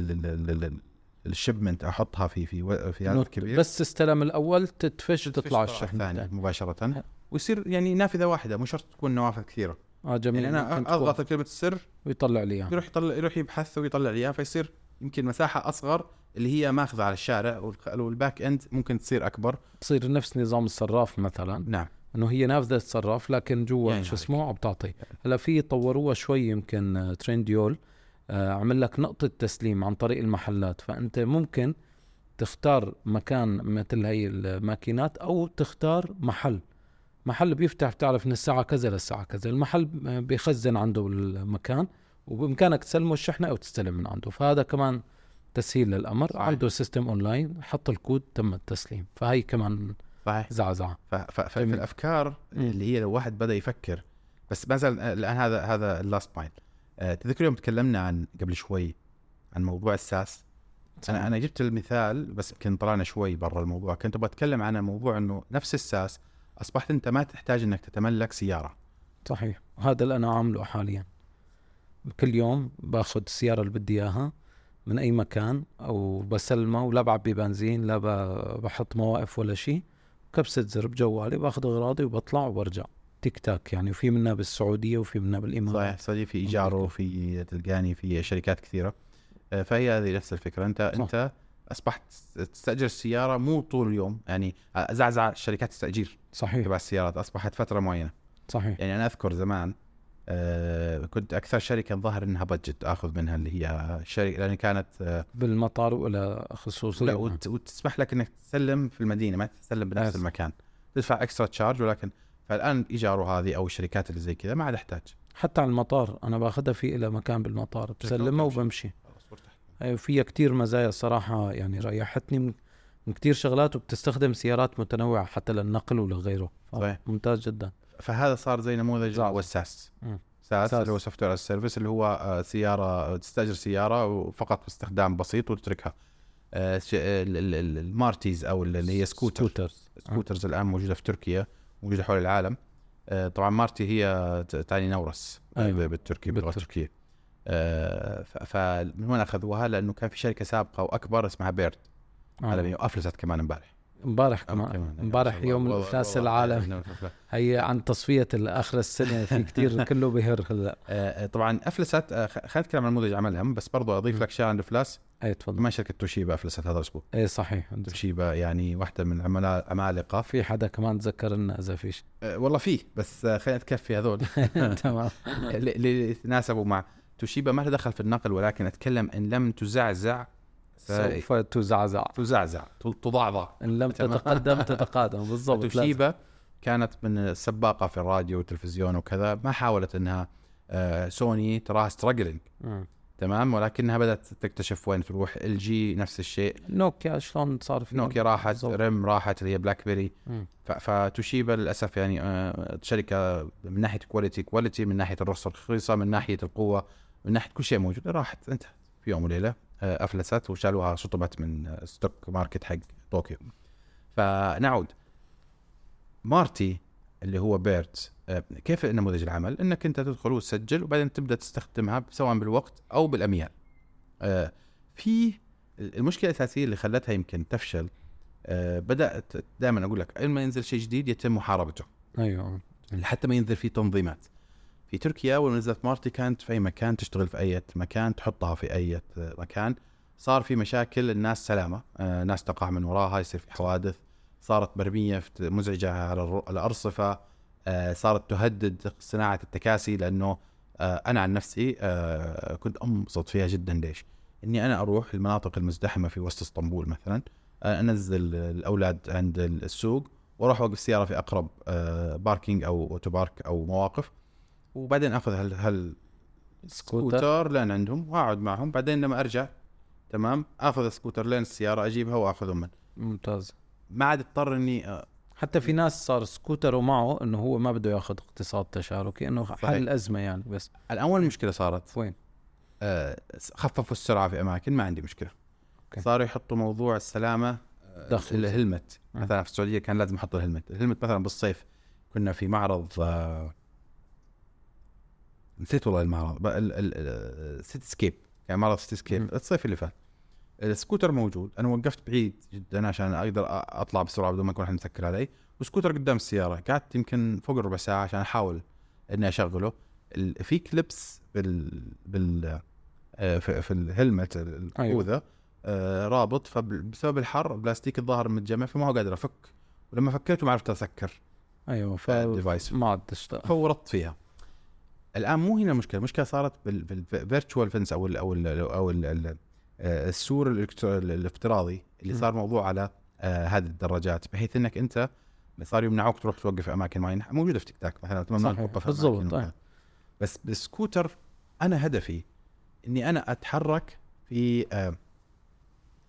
ال shipment أحطها في في
في
هذا كبير.
بس استلم الأول تتفش تطلع الشحن.
الثاني مباشرة. ويصير يعني نافذة واحدة مو شرط تكون نوافذ كثيرة.
آه جميل.
يعني
أنا
أضغط كلمه السر
ويطلع لي اياه
يروح يطلع يروح يبحث ويطلع لي اياه فيصير يمكن مساحة أصغر اللي هي ماخذة على الشارع وال back end ممكن تصير أكبر.
تصير نفس نظام الصراف مثلا.
نعم.
إنه هي نافذة صراف لكن جوا
يعني
شو. اسمه؟ عم تعطي. هلأ في طوروها شوي يمكن آه، ترينديول آه، عمل لك نقطة تسليم عن طريق المحلات. فأنت ممكن تختار مكان مثل هي الماكينات أو تختار محل. محل بيفتح بتعرف من الساعة كذا للساعة كذا المحل آه، بيخزن عنده المكان وبإمكانك تسلمه الشحنة أو تستلم من عنده فهذا كمان تسهيل للأمر
صحيح.
عنده system online حط الكود تم التسليم فهي كمان
صحيح
زعزعة
ف- ف- ففي
جميل.
الأفكار
مم.
اللي هي لو واحد بدأ يفكر بس ما زال الآن هذا هذا اللاست مايل تذكر يوم تكلمنا عن قبل شوي عن موضوع الساس أنا أنا جبت المثال بس يمكن طلعنا شوي برا الموضوع كنت بتكلم عن موضوع إنه نفس الساس أصبحت أنت ما تحتاج إنك تتملك سيارة.
صحيح. وهذا اللي أنا عامله حاليا. كل يوم باخذ السيارة اللي بدي إياها من أي مكان أو بسلمها ولا بعبي بنزين لا بحط مواقف ولا شيء كبسة زر بجوالي باخذ أغراضي وبطلع وبرجع. تيك تاك يعني. وفي منها بالسعودية وفي منها بالإمارات.
صحيح. صحيح في ايجاره في تلقاني في شركات كثيرة. آه، فهي هذه نفس الفكرة. أنت
صح.
أنت أصبحت تستأجر السيارة مو طول اليوم. يعني زعزع شركات التأجير.
صحيح.
تبع السيارات أصبحت فترة معينة.
صحيح.
يعني أنا أذكر زمان آه كنت أكثر شركة ظاهر إنها بادجت آخذ منها اللي هي شركة لأن كانت آه
بالمطار ولا خصوصيه
لا وت وتسمح لك إنك تسلم في المدينة ما تسلم بنفس
آه.
المكان. تدفع extra charge ولكن فالآن ايجاره هذه أو الشركات اللي زي كذا ما عاد أحتاج.
حتى على المطار أنا باخذها في إلى مكان بالمطار بسلمها. وبمشي. أيوة فيها كتير مزايا صراحة يعني ريحتني كتير شغلات وبتستخدم سيارات متنوعة حتى للنقل ولغيره
صحيح.
ممتاز جدا
فهذا صار زي نموذج. هو ال SaaS
مم.
SaaS
SaaS.
اللي هو software service اللي هو آه، سيارة تستأجر سيارة وفقط باستخدام بسيط وتتركها آه، المارتيز أو اللي هي scooter
scooters
scooters الآن موجودة في تركيا موجودة حول العالم آه، طبعا مارتي هي تعني نورس
أيوة.
بالتركي
باللغة.
التركيه آه، فمن وين أخذوها؟ لأنه كان في شركة سابقة وأكبر اسمها بيرد عالميه
آه.
وافلست كمان امبارح.
امبارح
كمان.
كمان
ما
امبارح. يوم الافلاس العالمي هي عن تصفية اخر السنة في كتير كله بهر هلا.
آه، طبعا أفلست آه، خلينا نتكلم عن نموذج عملها. بس برضو
أضيف.
لك شيء عن الافلاس
اي تفضل.
كمان شركة توشيبا أفلست هذا الأسبوع.
اي صحيح
توشيبا يعني واحدة من عملاء عمالقة.
في حدا كمان تذكر لنا إذا فيش؟
آه، والله فيه بس آه، خلينا نتكفي هذول.
تمام.
اللي يتناسبوا مع توشيبا ما لها دخل في النقل ولكن أتكلم إن لم تزعزع
سوف تزعزع.
تزعزع تضعضع.
إن لم. تتقدم تتقادم. بالضبط.
توشيبا كانت من السباقة في الراديو والتلفزيون وكذا ما حاولت إنها آه، سوني تراها
struggling.
تمام؟ ولكنها بدأت تكتشف وين تروح ال جي نفس الشيء.
نوكيا شلون صار في
نوكيا راحت
بالضبط.
ريم راحت اللي هي بلاك بيري فتوشيبا للأسف يعني آه، شركة من ناحية quality quality من ناحية الرخص رخيصه من ناحية القوة من ناحية كل شيء موجود. راحت انتهت. في يوم وليلة افلست وشالوها شطبت من آه، stock market حق طوكيو. فنعود. مارتي اللي هو بيرد آه، كيف نموذج العمل؟ إنك أنت تدخل وتسجل وبعدين تبدأ تستخدمها سواء بالوقت أو بالأميال. آه، في المشكلة الأساسية اللي خلتها يمكن تفشل آه، بدأت دائما أقول لك لما ينزل شيء جديد يتم محاربته.
أيوه.
لحتى ما ينزل فيه تنظيمات. في تركيا اول ما نزلت مارتي كانت في أي مكان تشتغل في أي مكان تحطها في أي مكان. صار في مشاكل الناس سلامة آه، ناس تقع من وراها يصير في حوادث. صارت مرمية في- مزعجة على الارصفه آه، صارت تهدد صناعة التكاسي لأنه آه، أنا عن نفسي كنت أنبسط فيها جدا. ليش؟ إني أنا أروح المناطق المزدحمة في وسط إسطنبول مثلا أنزل الأولاد عند السوق وأروح أوقف السياره في أقرب parking أو auto park أو مواقف. وبعدين أخذ هال هال
scooter
scooter لين عندهم وأقعد معهم بعدين لما أرجع تمام أخذ السكوتر لين السيارة أجيبها وأخذهم من
ممتاز
ما عاد اضطر إني آه،
حتى في ناس صار سكوتره معه إنه هو ما بده ياخذ اقتصاد تشاركي إنه
صحيح.
حل أزمة يعني بس
الأول مشكله صارت
وين؟
آه، خففوا السرعة في أماكن ما عندي مشكلة
okay.
صاروا يحطوا موضوع السلامة آه،
دخل.
ال
helmet.
مثلا في السعودية كان لازم يحطوا ال helmet ال helmet مثلا بالصيف كنا في معرض آه، نسيت والله المعرض. Cityscape كان معرض
Cityscape.
الصيف اللي فات. السكوتر موجود. أنا وقفت بعيد جدا عشان أقدر أطلع بسرعة بدون ما يكون احد مسكر علي. وسكوتر قدام السيارة. قعدت يمكن فوق الربع ساعة عشان أحاول إني أشغله. في clips بال بال آه، في, في ال helmet الخوذه آه، رابط. فبسبب الحر البلاستيك الظاهر متجمع فما هو قادر أفك. ولما فكيته ما عرفت أسكر.
أيوه ف
ال device
ما عاد
فورطت فيها. الآن مو هنا المشكلة المشكلة صارت بال virtual fence أو ال أو ال أو ال ال آه، السور الافتراضي اللي. صار موضوع على آه، هذه الدراجات بحيث إنك أنت صار يمنعوك تروح توقف في أماكن معينة موجودة في تيك تاك مثلا ممنوع. توقف
بالضبط،.
وكذا. بس بالسكوتر أنا هدفي إني أنا أتحرك في آه،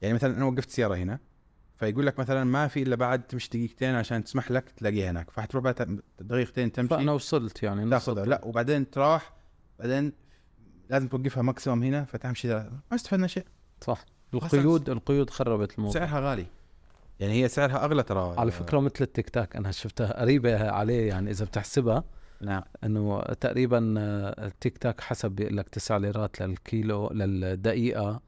يعني مثلا أنا وقفت سيارة هنا فيقول لك مثلا ما في إلا بعد تمشي دقيقتين عشان تسمح لك تلاقيها هناك فحتروح بعد دقيقتين تمشي.
فانا وصلت يعني
تاخذها. لا وبعدين تروح بعدين لازم توقفها maximum هنا فتمشي. ما استفدنا شيء.
صح. القيود القيود خربت الموضوع.
سعرها غالي. يعني هي سعرها أغلى ترى.
على فكرة مثل التيك تاك أنا شفتها قريبة عليه يعني إذا بتحسبها.
نعم.
إنه تقريبا التيك تاك حسب بيقول لك 9 ليرات للكيلو للدقيقة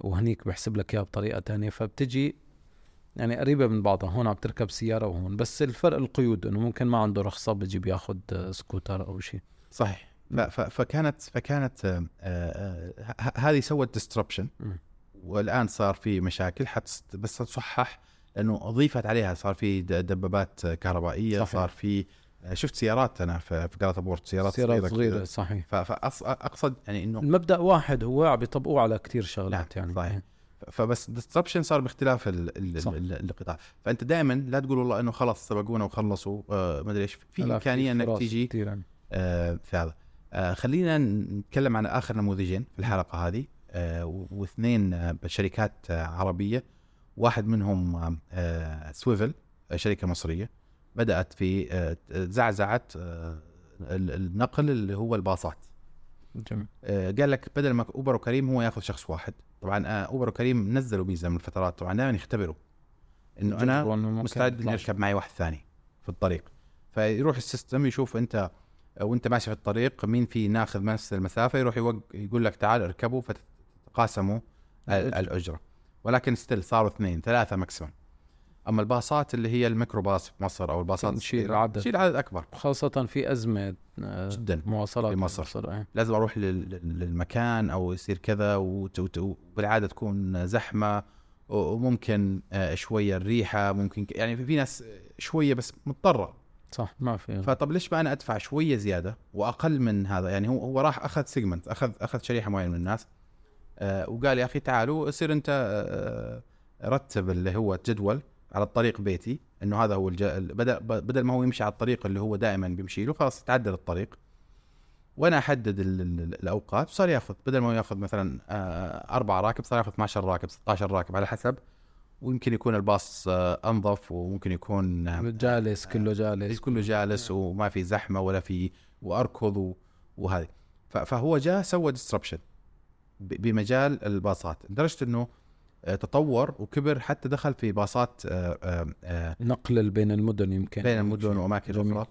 وهنيك بحسب لك إياها بطريقة تانية. فبتجي يعني قريبة من بعضها هون عم تركب سيارة وهون بس الفرق القيود إنه ممكن ما عنده رخصة بيجي بياخذ آه، سكوتر أو شيء
صحيح ف- فكانت فكانت آه، آه، ه- هذه سوت
disruption.
والآن صار في مشاكل حتى بس تصحح لأنه أضيفت عليها صار في دبابات كهربائية
صحيح.
صار في آه، شفت سيارات أنا في Galataport سيارات,
سيارات صغيرة
كذا.
صحيح
فاقصد يعني إنه
المبدأ واحد هو عم بيطبقوه على كتير شغلات
نعم،
يعني
صحيح. فبس disruption صار باختلاف ال ال. ال القطاع فأنت دائما لا تقول والله إنه خلاص سبقونا وخلصوا آه ما أدري إيش. في إمكانية
إنك
تيجي
يعني.
آه في هذا. آه خلينا نتكلم عن آخر نموذجين في الحلقة هذه. آه واثنين آه شركات آه عربية. واحد منهم آه، آه سويفل آه شركة مصرية. بدأت في آه زعزعه آه ال- النقل اللي هو الباصات.
جميل.
آه، قال لك بدل ما أوبر وكريم هو يأخذ شخص واحد. طبعا آه، أوبر وكريم نزلوا ميزه من الفترات طبعا دائما يختبروا
إنه أنا
مستعد
إني.
أركب معي واحد ثاني في الطريق فيروح ال system يشوف أنت وأنت ماشي في الطريق مين في ناخذ نفس المسافة يروح يوق... يقول لك تعال اركبوا فتتقاسموا
الأجرة.
الأجرة ولكن still صاروا اثنين ثلاثة maximum أما الباصات اللي هي الميكروباص في مصر أو الباصات الصغيرة،
عدد.
تشيل عدد أكبر
خاصة في أزمة آه،
جدا
مواصلات
في مصر.
إيه.
لازم أروح لل- لل- للمكان أو يصير كذا وبالعادة تكون زحمة وممكن آه، شوية الريحة ممكن يعني في ناس شوية بس مضطرة
صح ما في
فطب ليش ما أنا أدفع شوية زيادة وأقل من هذا يعني هو هو راح أخذ سيجمنت أخذ أخذ شريحة معينة من الناس آه، وقال يا أخي تعالوا صير أنت رتب اللي هو جدول على الطريق بيتي إنه هذا هو الج... بدل بدل ما هو يمشي على الطريق اللي هو دائما بيمشي له خلاص تعدل الطريق. وأنا أحدد ال- ال- الأوقات صار يأخذ بدل ما هو يأخذ مثلا آه، أربع راكب صار يأخذ 12 راكب 16 راكب على حسب. ويمكن يكون الباص آه، أنظف وممكن يكون آه،
جالس كله جالس.
كله جالس وما في زحمة ولا في وأركض و- وهذه. فهو جاء سوى disruption بمجال الباصات. لدرجة إنه تطور وكبر حتى دخل في باصات آه، آه، آه،
نقل بين المدن يمكن.
بين المدن
وأماكن.
أخرى.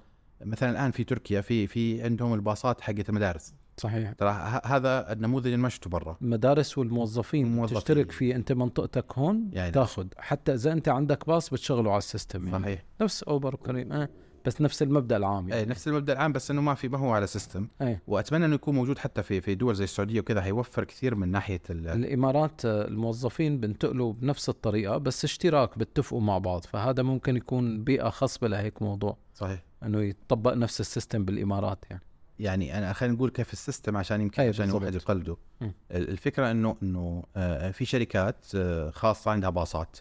مثلا الآن في تركيا في في عندهم الباصات حقت المدارس.
صحيح.
ترى هذا النموذج اللي ما شفته برا.
المدارس والموظفين.
الموظفين.
تشترك فيه أنت منطقتك هون
يعني.
تاخذ. حتى إذا أنت عندك باص بتشغله على ال system يعني.
صحيح.
نفس أوبر وكريم. آه. بس نفس المبدأ العام
اي
يعني.
نفس المبدأ العام بس إنه ما في ما هو على system
إيه.
وأتمنى إنه يكون موجود حتى في في دول زي السعودية وكذا حيوفر كثير من ناحية ال-
الإمارات آه، الموظفين بنتقلوا بنفس الطريقة بس اشتراك بتفقوا مع بعض فهذا ممكن يكون بيئة خصبة لهيك موضوع.
صحيح.
إنه يطبق نفس ال system بالإمارات يعني.
يعني أنا خلينا نقول كيف ال system عشان يمكن
أي
عشان. الواحد يقلده.
م.
الفكرة إنه إنه آه، في شركات آه، خاصة عندها باصات.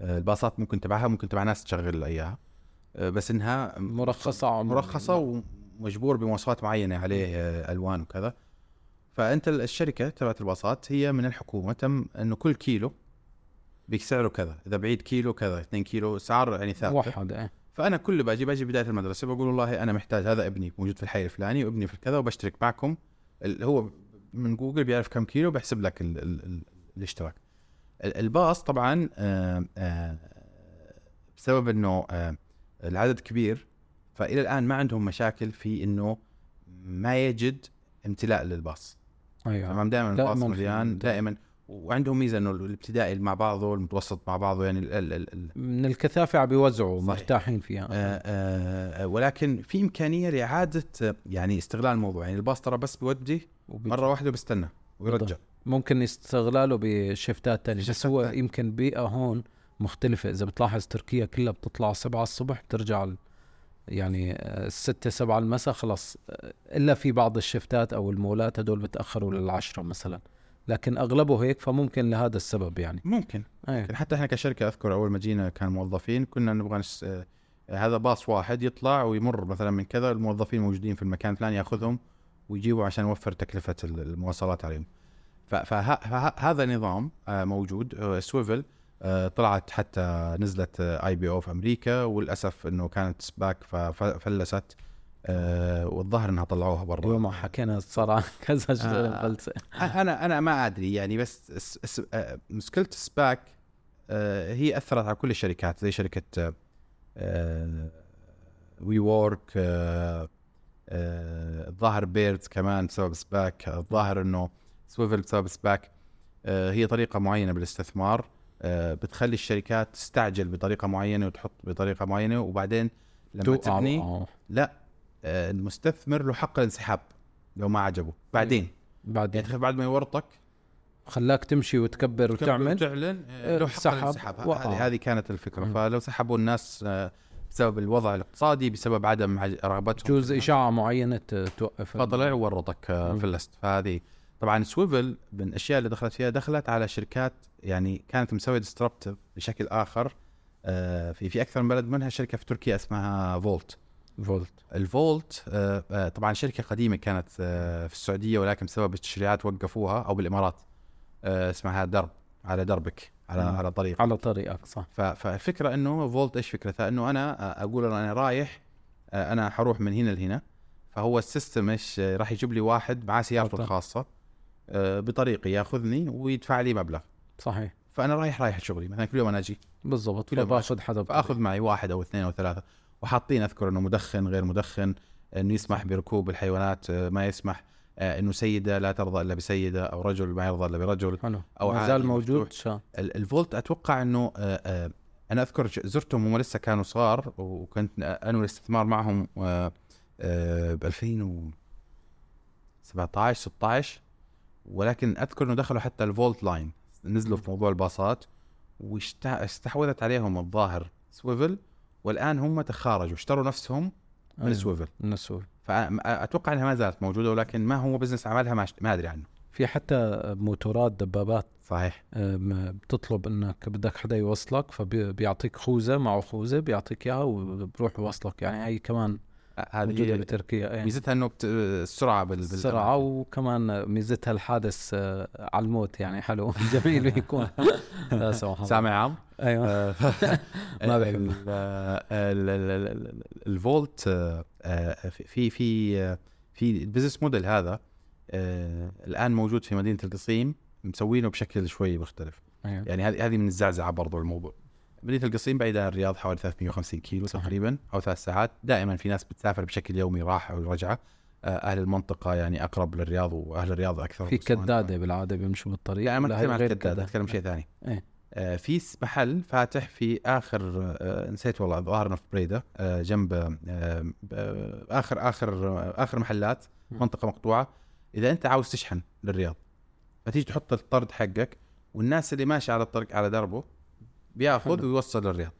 الباصات ممكن تبعها ممكن تبع ناس تشغل إياها. بس
إنها مرخصة.
مرخصة ومجبور بمواصفات معينة عليه آه، ألوان وكذا. فأنت الشركة تبعت الباصات هي من الحكومة تم إنه كل كيلو بسعره كذا. إذا بعيد كيلو كذا 2 كيلو اسعار يعني ثابته
موحد إيه.
فأنا كل بأجي بأجي بداية المدرسة بقول والله أنا محتاج هذا ابني موجود في الحي الفلاني وابني في كذا وبشترك معكم. هو من جوجل بيعرف كم كيلو بيحسب لك ال ال ال الاشتراك. ال- الباص طبعا آه، آه، بسبب إنه آه، العدد كبير فإلى الآن ما عندهم مشاكل في إنه ما يجد امتلاء للباص.
أيوه.
تمام؟ دائما الباص مليان. دائما. وعندهم ميزة إنه الابتدائي مع بعضه المتوسط مع بعضه يعني ال ال ال ال
من الكثافة عم بيوزعوا. مرتاحين فيها.
آه، آه، ولكن في إمكانية لإعادة آه، يعني استغلال الموضوع. يعني الباص ترى بس بيودي مرة واحدة وبستنى ويرجع.
ممكن يستغلاله بشفتات تانية بس هو. يمكن بيئة هون مختلفة. إذا بتلاحظ تركيا كلها بتطلع سبعة الصبح بترجع يعني آه، الستة سبعة المساء خلاص آه، إلا في بعض الشفتات أو المولات هدول بتأخروا للعشرة مثلا. لكن أغلبه هيك فممكن لهذا السبب يعني.
ممكن.
أيه.
حتى إحنا كشركة أذكر أول ما جينا كان موظفين كنا نبغى نس... آه، هذا باص واحد يطلع ويمر مثلا من كذا الموظفين موجودين في المكان الفلاني يأخذهم ويجيبوا عشان يوفر تكلفة ال- المواصلات عليهم. فهذا نظام آه، موجود آه، سويفل. آه، طلعت حتى نزلت IPO في أمريكا وللأسف إنه كانت SPAC ففلست آه، والظاهر إنها طلعوها برا.
ما حكينا صار عن كذا
آه.
فلست
أنا أنا ما أدري يعني بس آه، مشكلة ال SPAC آه، هي أثرت على كل الشركات زي شركة WeWork الظاهر Birds كمان بسبب SPAC الظاهر إنه سويفل بسبب SPAC آه، هي طريقة معينة بالاستثمار. آه، بتخلي الشركات تستعجل بطريقة معينة وتحط بطريقة معينة وبعدين لما
توقع
تبني
معه.
لا آه، المستثمر له حق الانسحاب لو ما عجبه. بعدين؟ يعني
بعدين.
تخيل بعد ما يورطك
خلاك تمشي وتكبر وتعمل.
وتعلن
آه،
له حق الانسحاب. هذه هذه كانت الفكرة.
مم.
فلو سحبوا الناس آه، بسبب الوضع الاقتصادي بسبب عدم رغبتهم
جوز معينة ت- توقف
فطلع وورطك آه،
مم.
فلست فهذه طبعا سويفل من الاشياء اللي دخلت فيها دخلت على شركات يعني كانت مسوية disruptive بشكل آخر آه، في في أكثر من بلد منها شركة في تركيا اسمها فولت
فولت
الفولت طبعا شركة قديمة كانت آه، في السعودية ولكن بسبب التشريعات وقفوها أو بالإمارات آه، اسمها درب على دربك على
مم.
على طريق
على طريقك صح.
فالفكرة إنه فولت إيش فكرتها؟ إنه أنا أقول أنا رايح أنا حروح من هنا لهنا فهو ال system إيش راح يجيب لي واحد معاه سيارته. الخاصة. بطريقي ياخذني ويدفع لي مبلغ.
صحيح.
فأنا رايح رايح شغلي مثلا كل يوم أنا أجي.
بالضبط
كل يوم
فباخذ حدا
فأخذ معي واحد أو اثنين أو ثلاثة. وحاطين أذكر إنه مدخن غير مدخن إنه يسمح بركوب الحيوانات آه، ما يسمح آه، إنه سيدة لا ترضى إلا بسيدة أو رجل ما يرضى إلا برجل.
حلو.
أو
ما زال موجود. شا.
ال- الفولت أتوقع إنه آه، آه، أنا أذكر زرتهم هم لسه كانوا صغار وكنت انوي الاستثمار معهم ب 2017 16 ولكن أذكر إنه دخلوا حتى ال Volt Lines نزلوا في موضوع الباصات واستحوذت عليهم الظاهر Swvl والآن هم تخارجوا اشتروا نفسهم من
أيوة.
Swvl.
من السوق
فاتوقع إنها ما زالت موجودة ولكن ما هو business عملها ما, ما أدري عنه.
في حتى موتورات دبابات
صحيح.
بتطلب إنك بدك حدا يوصلك فبيعطيك خوذة معه خوذة بيعطيك إياها وبروح يوصلك يعني هي كمان
هذه
بتركيا يعني
ميزتها إنه بت... السرعة بال...
السرعة وكمان ميزتها الحادث آه، على الموت يعني حلو. جميل بيكون. لا سمح الله.
سامع عام؟
أيوه.
آه،
ما بحب.
ال- ال- ال- ال- الفولت آه، في في في ال business model هذا الآن موجود في مدينة القصيم مسوينه بشكل شوي مختلف.
أيوة.
يعني هذه هذه من الزعزعة برضو الموضوع. مدينة القصيم بعيدة عن الرياض حوالي 350 كيلو. تقريبا أو ثلاث ساعات دائما في ناس بتسافر بشكل يومي راحة ورجعة آه، أهل المنطقة يعني أقرب للرياض وأهل الرياض أكثر
في. كدادة بالعادة بيمشوا بالطريق
يعني ما
لا،
اتكلم عن الكداد اتكلم شيء ثاني
إيه.
آه في محل فاتح في آخر آه نسيت والله ظاهرنا في بريدة آه جنب آه ب- آخر آخر آه آخر محلات. منطقة مقطوعة إذا أنت عاوز تشحن للرياض فتيجي تحط الطرد حقك والناس اللي ماشي على الطريق على دربه بياخذ
حلو.
ويوصل للرياض.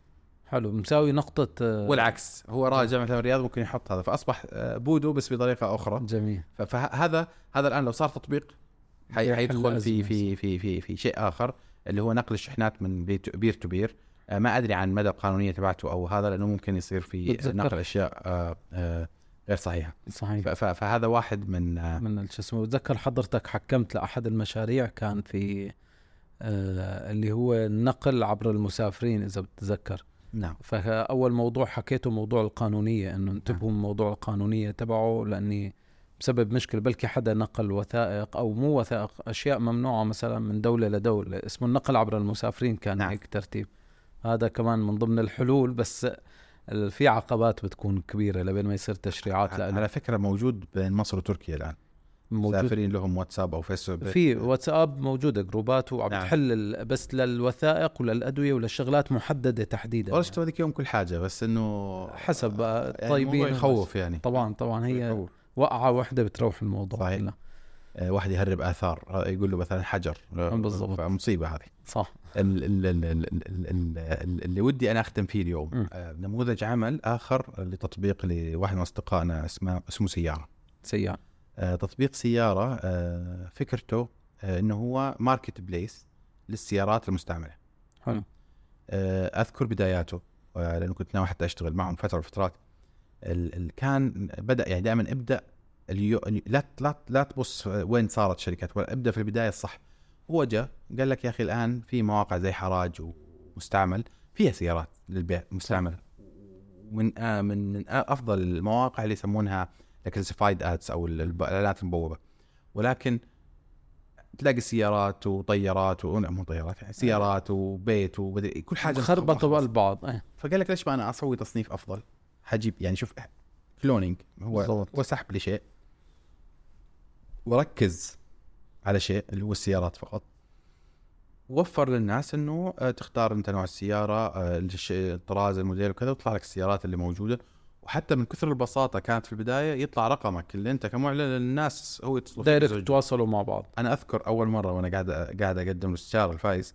حلو. مساوي نقطة آه،
والعكس هو راجع مثلا الرياض ممكن يحط هذا. فأصبح آه بودو بس بطريقة أخرى.
جميل.
فهذا هذا الآن لو صار تطبيق حيدخل في. في في في في شيء آخر اللي هو نقل الشحنات من peer to peer. آه، ما أدري عن مدى القانونية تبعته أو هذا لأنه ممكن يصير في
بتذكر.
نقل أشياء غير صحيحة.
صحيح.
فهذا واحد من
من شو اسمه بتذكر حضرتك حكمت لأحد المشاريع كان في اللي هو النقل عبر المسافرين إذا بتتذكر
نعم
فأول موضوع حكيته موضوع القانونية إنه انتبهوا من موضوع القانونية تبعه لأني بسبب مشكلة بلكي حدا نقل وثائق أو مو وثائق أشياء ممنوعة مثلا من دولة لدولة اسمه النقل عبر المسافرين كان
نعم.
نعم. هيك ترتيب هذا كمان من ضمن الحلول بس في عقبات بتكون كبيرة لبين ما يصير تشريعات
على فكرة موجود بين مصر وتركيا الآن
موجود.
مسافرين لهم واتساب أو فيسبوك.
في واتساب موجودة جروبات وعم
نعم.
تحل بس للوثائق وللأدوية وللشغلات محددة تحديدا.
والله شفت هذيك يوم كل حاجة بس إنه
حسب آه،
يعني
طيبين
الموضوع يخوف يعني.
طبعا طبعا هي
يخوف.
وقعه واحدة بتروح الموضوع
صحيح.
كله
آه، واحد يهرب آثار آه، يقول له مثلا حجر.
بالضبط.
مصيبه هذه.
صح.
ال- ال- ال- ال- ال- ال- ال- اللي ودي أنا أختم فيه اليوم
م.
نموذج عمل آخر لتطبيق لواحد من أصدقائنا اسمه اسمه سيارة.
سيء
آه، تطبيق سيارة آه، فكرته آه، إنه هو marketplace للسيارات المستعملة.
حلو.
آه، أذكر بداياته آه، لأنه كنت ناوي حتى أشتغل معهم فترة ال- كان بدأ يعني دائما ابدأ اليو... لا لا لا تبص وين صارت الشركات ولا ابدأ في البداية الصح. هو جاء قال لك يا أخي الآن في مواقع زي حراج ومستعمل فيها سيارات للبيع مستعملة. من آه من من آه أفضل المواقع اللي يسمونها classified ads أو الاعلانات المبوبة. ولكن تلاقي سيارات وطيارات و... مو طيارات يعني سيارات وبيت ومدري كل حاجة
خربطوا
مخبصة.
بقلب بعض إيه.
فقال لك ليش ما أنا أسوي تصنيف أفضل؟ حجيب يعني شوف cloning هو
بالضبط.
هو سحب لشيء وركز على شيء اللي هو السيارات فقط. وفر للناس إنه آه، تختار أنت نوع السيارة آه، الطراز الموديل وكذا وتطلع لك السيارات اللي موجودة. وحتى من كثر البساطة كانت في البداية يطلع رقمك اللي أنت كمعلن للناس هو
direct
يزعج.
تواصلوا مع بعض.
أنا أذكر أول مرة وأنا قاعد قاعد أقدم الاستشاره لفايز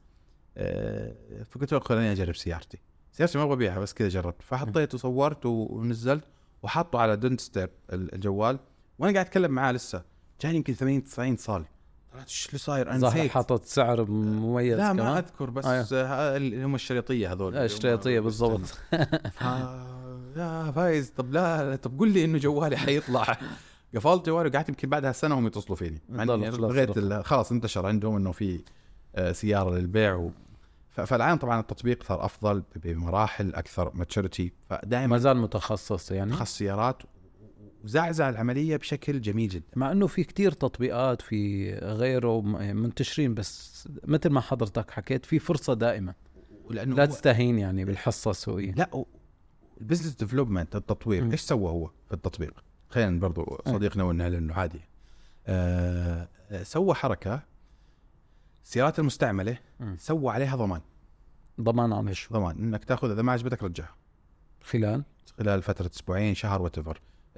آه، فقلت له خليني أجرب سيارتي. سيارتي ما أبغى ابيعها بس كذا جربت. فحطيت وصورت ونزلت وحطه على don't disturb الجوال وأنا قاعد أتكلم معاه لسه. جاني يمكن 80 90 اتصال طلعت إيش اللي صاير؟
أنا
نسيت.
حاطط سعر مميز
لا
كمان.
ما أذكر بس
آه.
آه. هم الشريطية هذول.
آه، الشريطية بالضبط.
يا فايز. طب لا طب قول لي إنه جوالي حيطلع. قفلت جوالي وقعدت يمكن بعدها سنة هم يتصلوا فيني.
ضل
إني
خلاص
انتشر عندهم إنه في آه، سيارة للبيع و... فالان طبعا التطبيق صار أفضل بمراحل أكثر maturity
ما
فدائما
زال متخصص يعني؟
تخص سيارات وزعزع العملية بشكل جميل جدا.
مع إنه في كتير تطبيقات في غيره منتشرين بس مثل ما حضرتك حكيت في فرصة دائما.
ولأنه
لا. تستهين يعني بالحصة السوقية.
لا ال business development
التطوير.
إيش سوى هو في التطبيق؟ خلينا برضو صديقنا ونعلن إنه عادي. آه آه، سوى حركة السيارات
المستعملة.
سوى عليها ضمان.
ضمان عن شو
ضمان. إنك تاخذ إذا ما عجبتك رجعها
خلال؟
خلال فترة أسبوعين شهر وات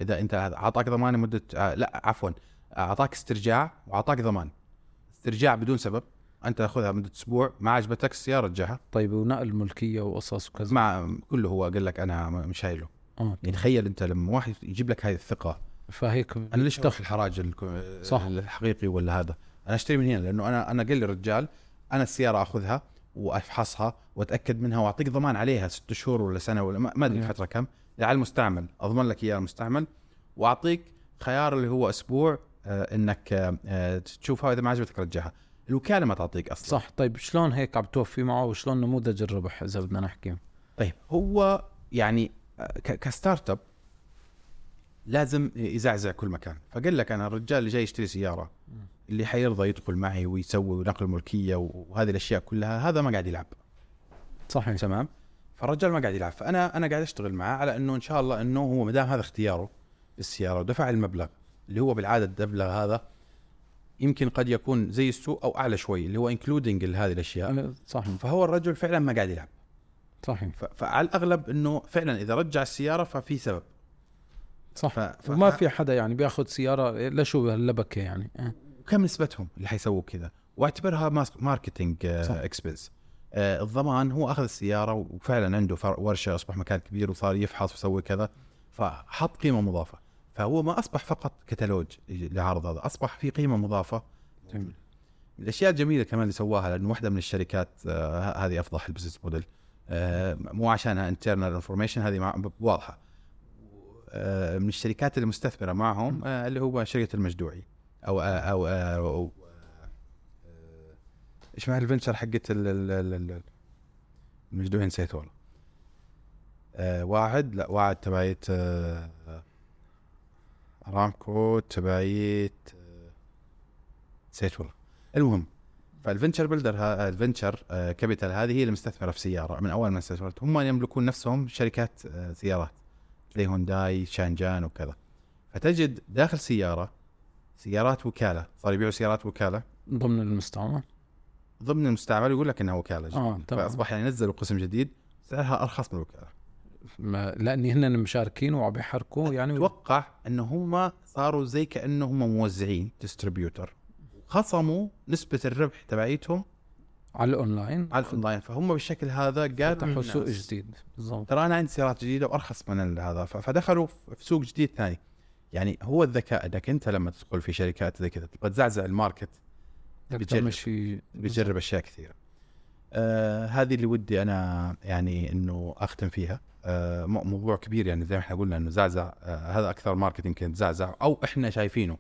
إذا أنت أعطاك ضمان لمدة آه لا عفوا أعطاك استرجاع وأعطاك ضمان. استرجاع بدون سبب. انت تأخذها مدة أسبوع ما عجبتك السيارة رجعها
طيب ونقل ملكيه وقصص وكذا.
مع كله هو قال لك أنا مش شايله
آه
يعني تخيل أنت لما واحد يجيب لك هذه الثقة.
فهيك
أنا ليش أروح الحراج
صح.
الحقيقي ولا هذا؟ أنا أشتري من هنا لأنه أنا أنا قال لي الرجال أنا السيارة أخذها وأفحصها وأتأكد منها وأعطيك ضمان عليها ست شهور ولا سنة ولا ما أدري
نعم.
الفترة كم. على المستعمل أضمن لك إياه المستعمل وأعطيك خيار اللي هو أسبوع آه إنك آه، تشوفها وإذا ما عجبتك رجعها. الوكاله ما تعطيك أصلا.
صح. طيب شلون هيك عم توفي معه وشلون نموذج الربح إذا بدنا نحكي؟
طيب هو يعني ك startup لازم يزعزع كل مكان. فقال لك أنا الرجال اللي جاي يشتري سيارة اللي حيرضى يدخل معي ويسوي نقل ملكيه وهذه الأشياء كلها هذا ما قاعد يلعب.
صحيح.
تمام؟ فالرجال ما قاعد يلعب. فأنا أنا قاعد أشتغل معاه على إنه إن شاء الله إنه هو ما دام هذا اختياره للسياره ودفع المبلغ اللي هو بالعادة المبلغ هذا يمكن قد يكون زي السوق أو أعلى شوي اللي هو انكلودنج هذه
الأشياء. صحيح.
فهو الرجل فعلا ما قاعد يلعب.
صحيح.
فعلى الأغلب إنه فعلا إذا رجع السيارة ففي سبب.
صح.
ف... ف...
وما في حدا يعني بياخذ سيارة لشو هاللبكة يعني. آه.
كم نسبتهم اللي حيسووا كذا؟ واعتبرها marketing
صح.
expense آه الضمان هو أخذ السيارة وفعلا عنده ورشة أصبح مكان كبير وصار يفحص ويسوي كذا. فحط قيمة مضافة. فهو ما أصبح فقط كتالوج لعرض هذا أصبح في قيمة مضافة.
جميل.
الأشياء الجميلة كمان اللي سواها لأنه واحدة من الشركات آه هذه افضح ال business model. آه، مو عشانها internal information هذه واضحة. آه، من الشركات المستثمرة معهم آه، اللي هو شركة المجدوعي. أو أو, أو, أو آه، إيش مع ال venture حقت ال- ال- ال- ال- المجدوعي نسيت والله آه، واعد لا واعد تبعيت آه، ارامكو تبعيت آه، نسيت والله. المهم فال venture builder ها- ال venture آه، capital هذه هي المستثمره في سيارة من أول ما استثمرت. هم يملكون نفسهم شركات آه، سيارات زي هونداي شانجان وكذا. فتجد داخل سيارة سيارات وكالة صار يبيعوا سيارات وكالة.
ضمن المستعمل
ضمن المستعمل يقول لك إنها وكالة. جديد.
آه تمام.
فأصبح يعني نزلوا قسم جديد سعرها أرخص من الوكالة.
ما- لاني هن مشاركين وعم بيحركوا يعني
أتوقع إن هم صاروا زي كأنهم موزعين distributor خصموا نسبة الربح تبعيتهم
على الأونلاين.
على الأونلاين. فهم بالشكل هذا للناس،
سوق جديد. بالضبط.
ترى أنا عندي سيارات جديدة وأرخص من هذا. فدخلوا في سوق جديد ثاني. يعني هو الذكاء إنك أنت لما تدخل في شركات زي كذا تبغى تزعزع ال
market
بتجرب. بتجرب أشياء كثيرة. آه هذه اللي ودي أنا يعني إنه أختم فيها. موضوع كبير يعني زي ما إحنا قلنا إنه زعزع آه هذا أكثر market يمكن تزعزع أو إحنا شايفينه.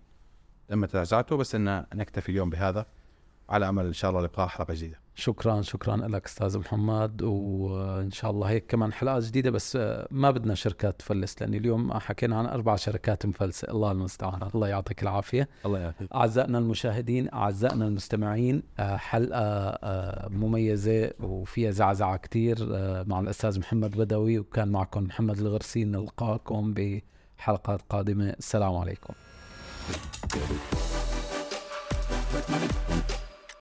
لما تزعزعته بس إنه نكتفي اليوم بهذا. على أمل إن شاء الله لقاء حلقة جديدة.
شكرا شكرا لك أستاذ محمد. وإن شاء الله هيك كمان حلقات جديدة بس ما بدنا شركات تفلس لأن اليوم حكينا عن أربع شركات مفلسة. الله المستعان. الله يعطيك العافية.
الله يعافيك.
أعزائنا المشاهدين أعزائنا المستمعين حلقة مميزة وفيها زعزعة كتير آه، مع الأستاذ محمد بدوي وكان معكم محمد الغرسي نلقاكم بحلقات قادمة. السلام عليكم.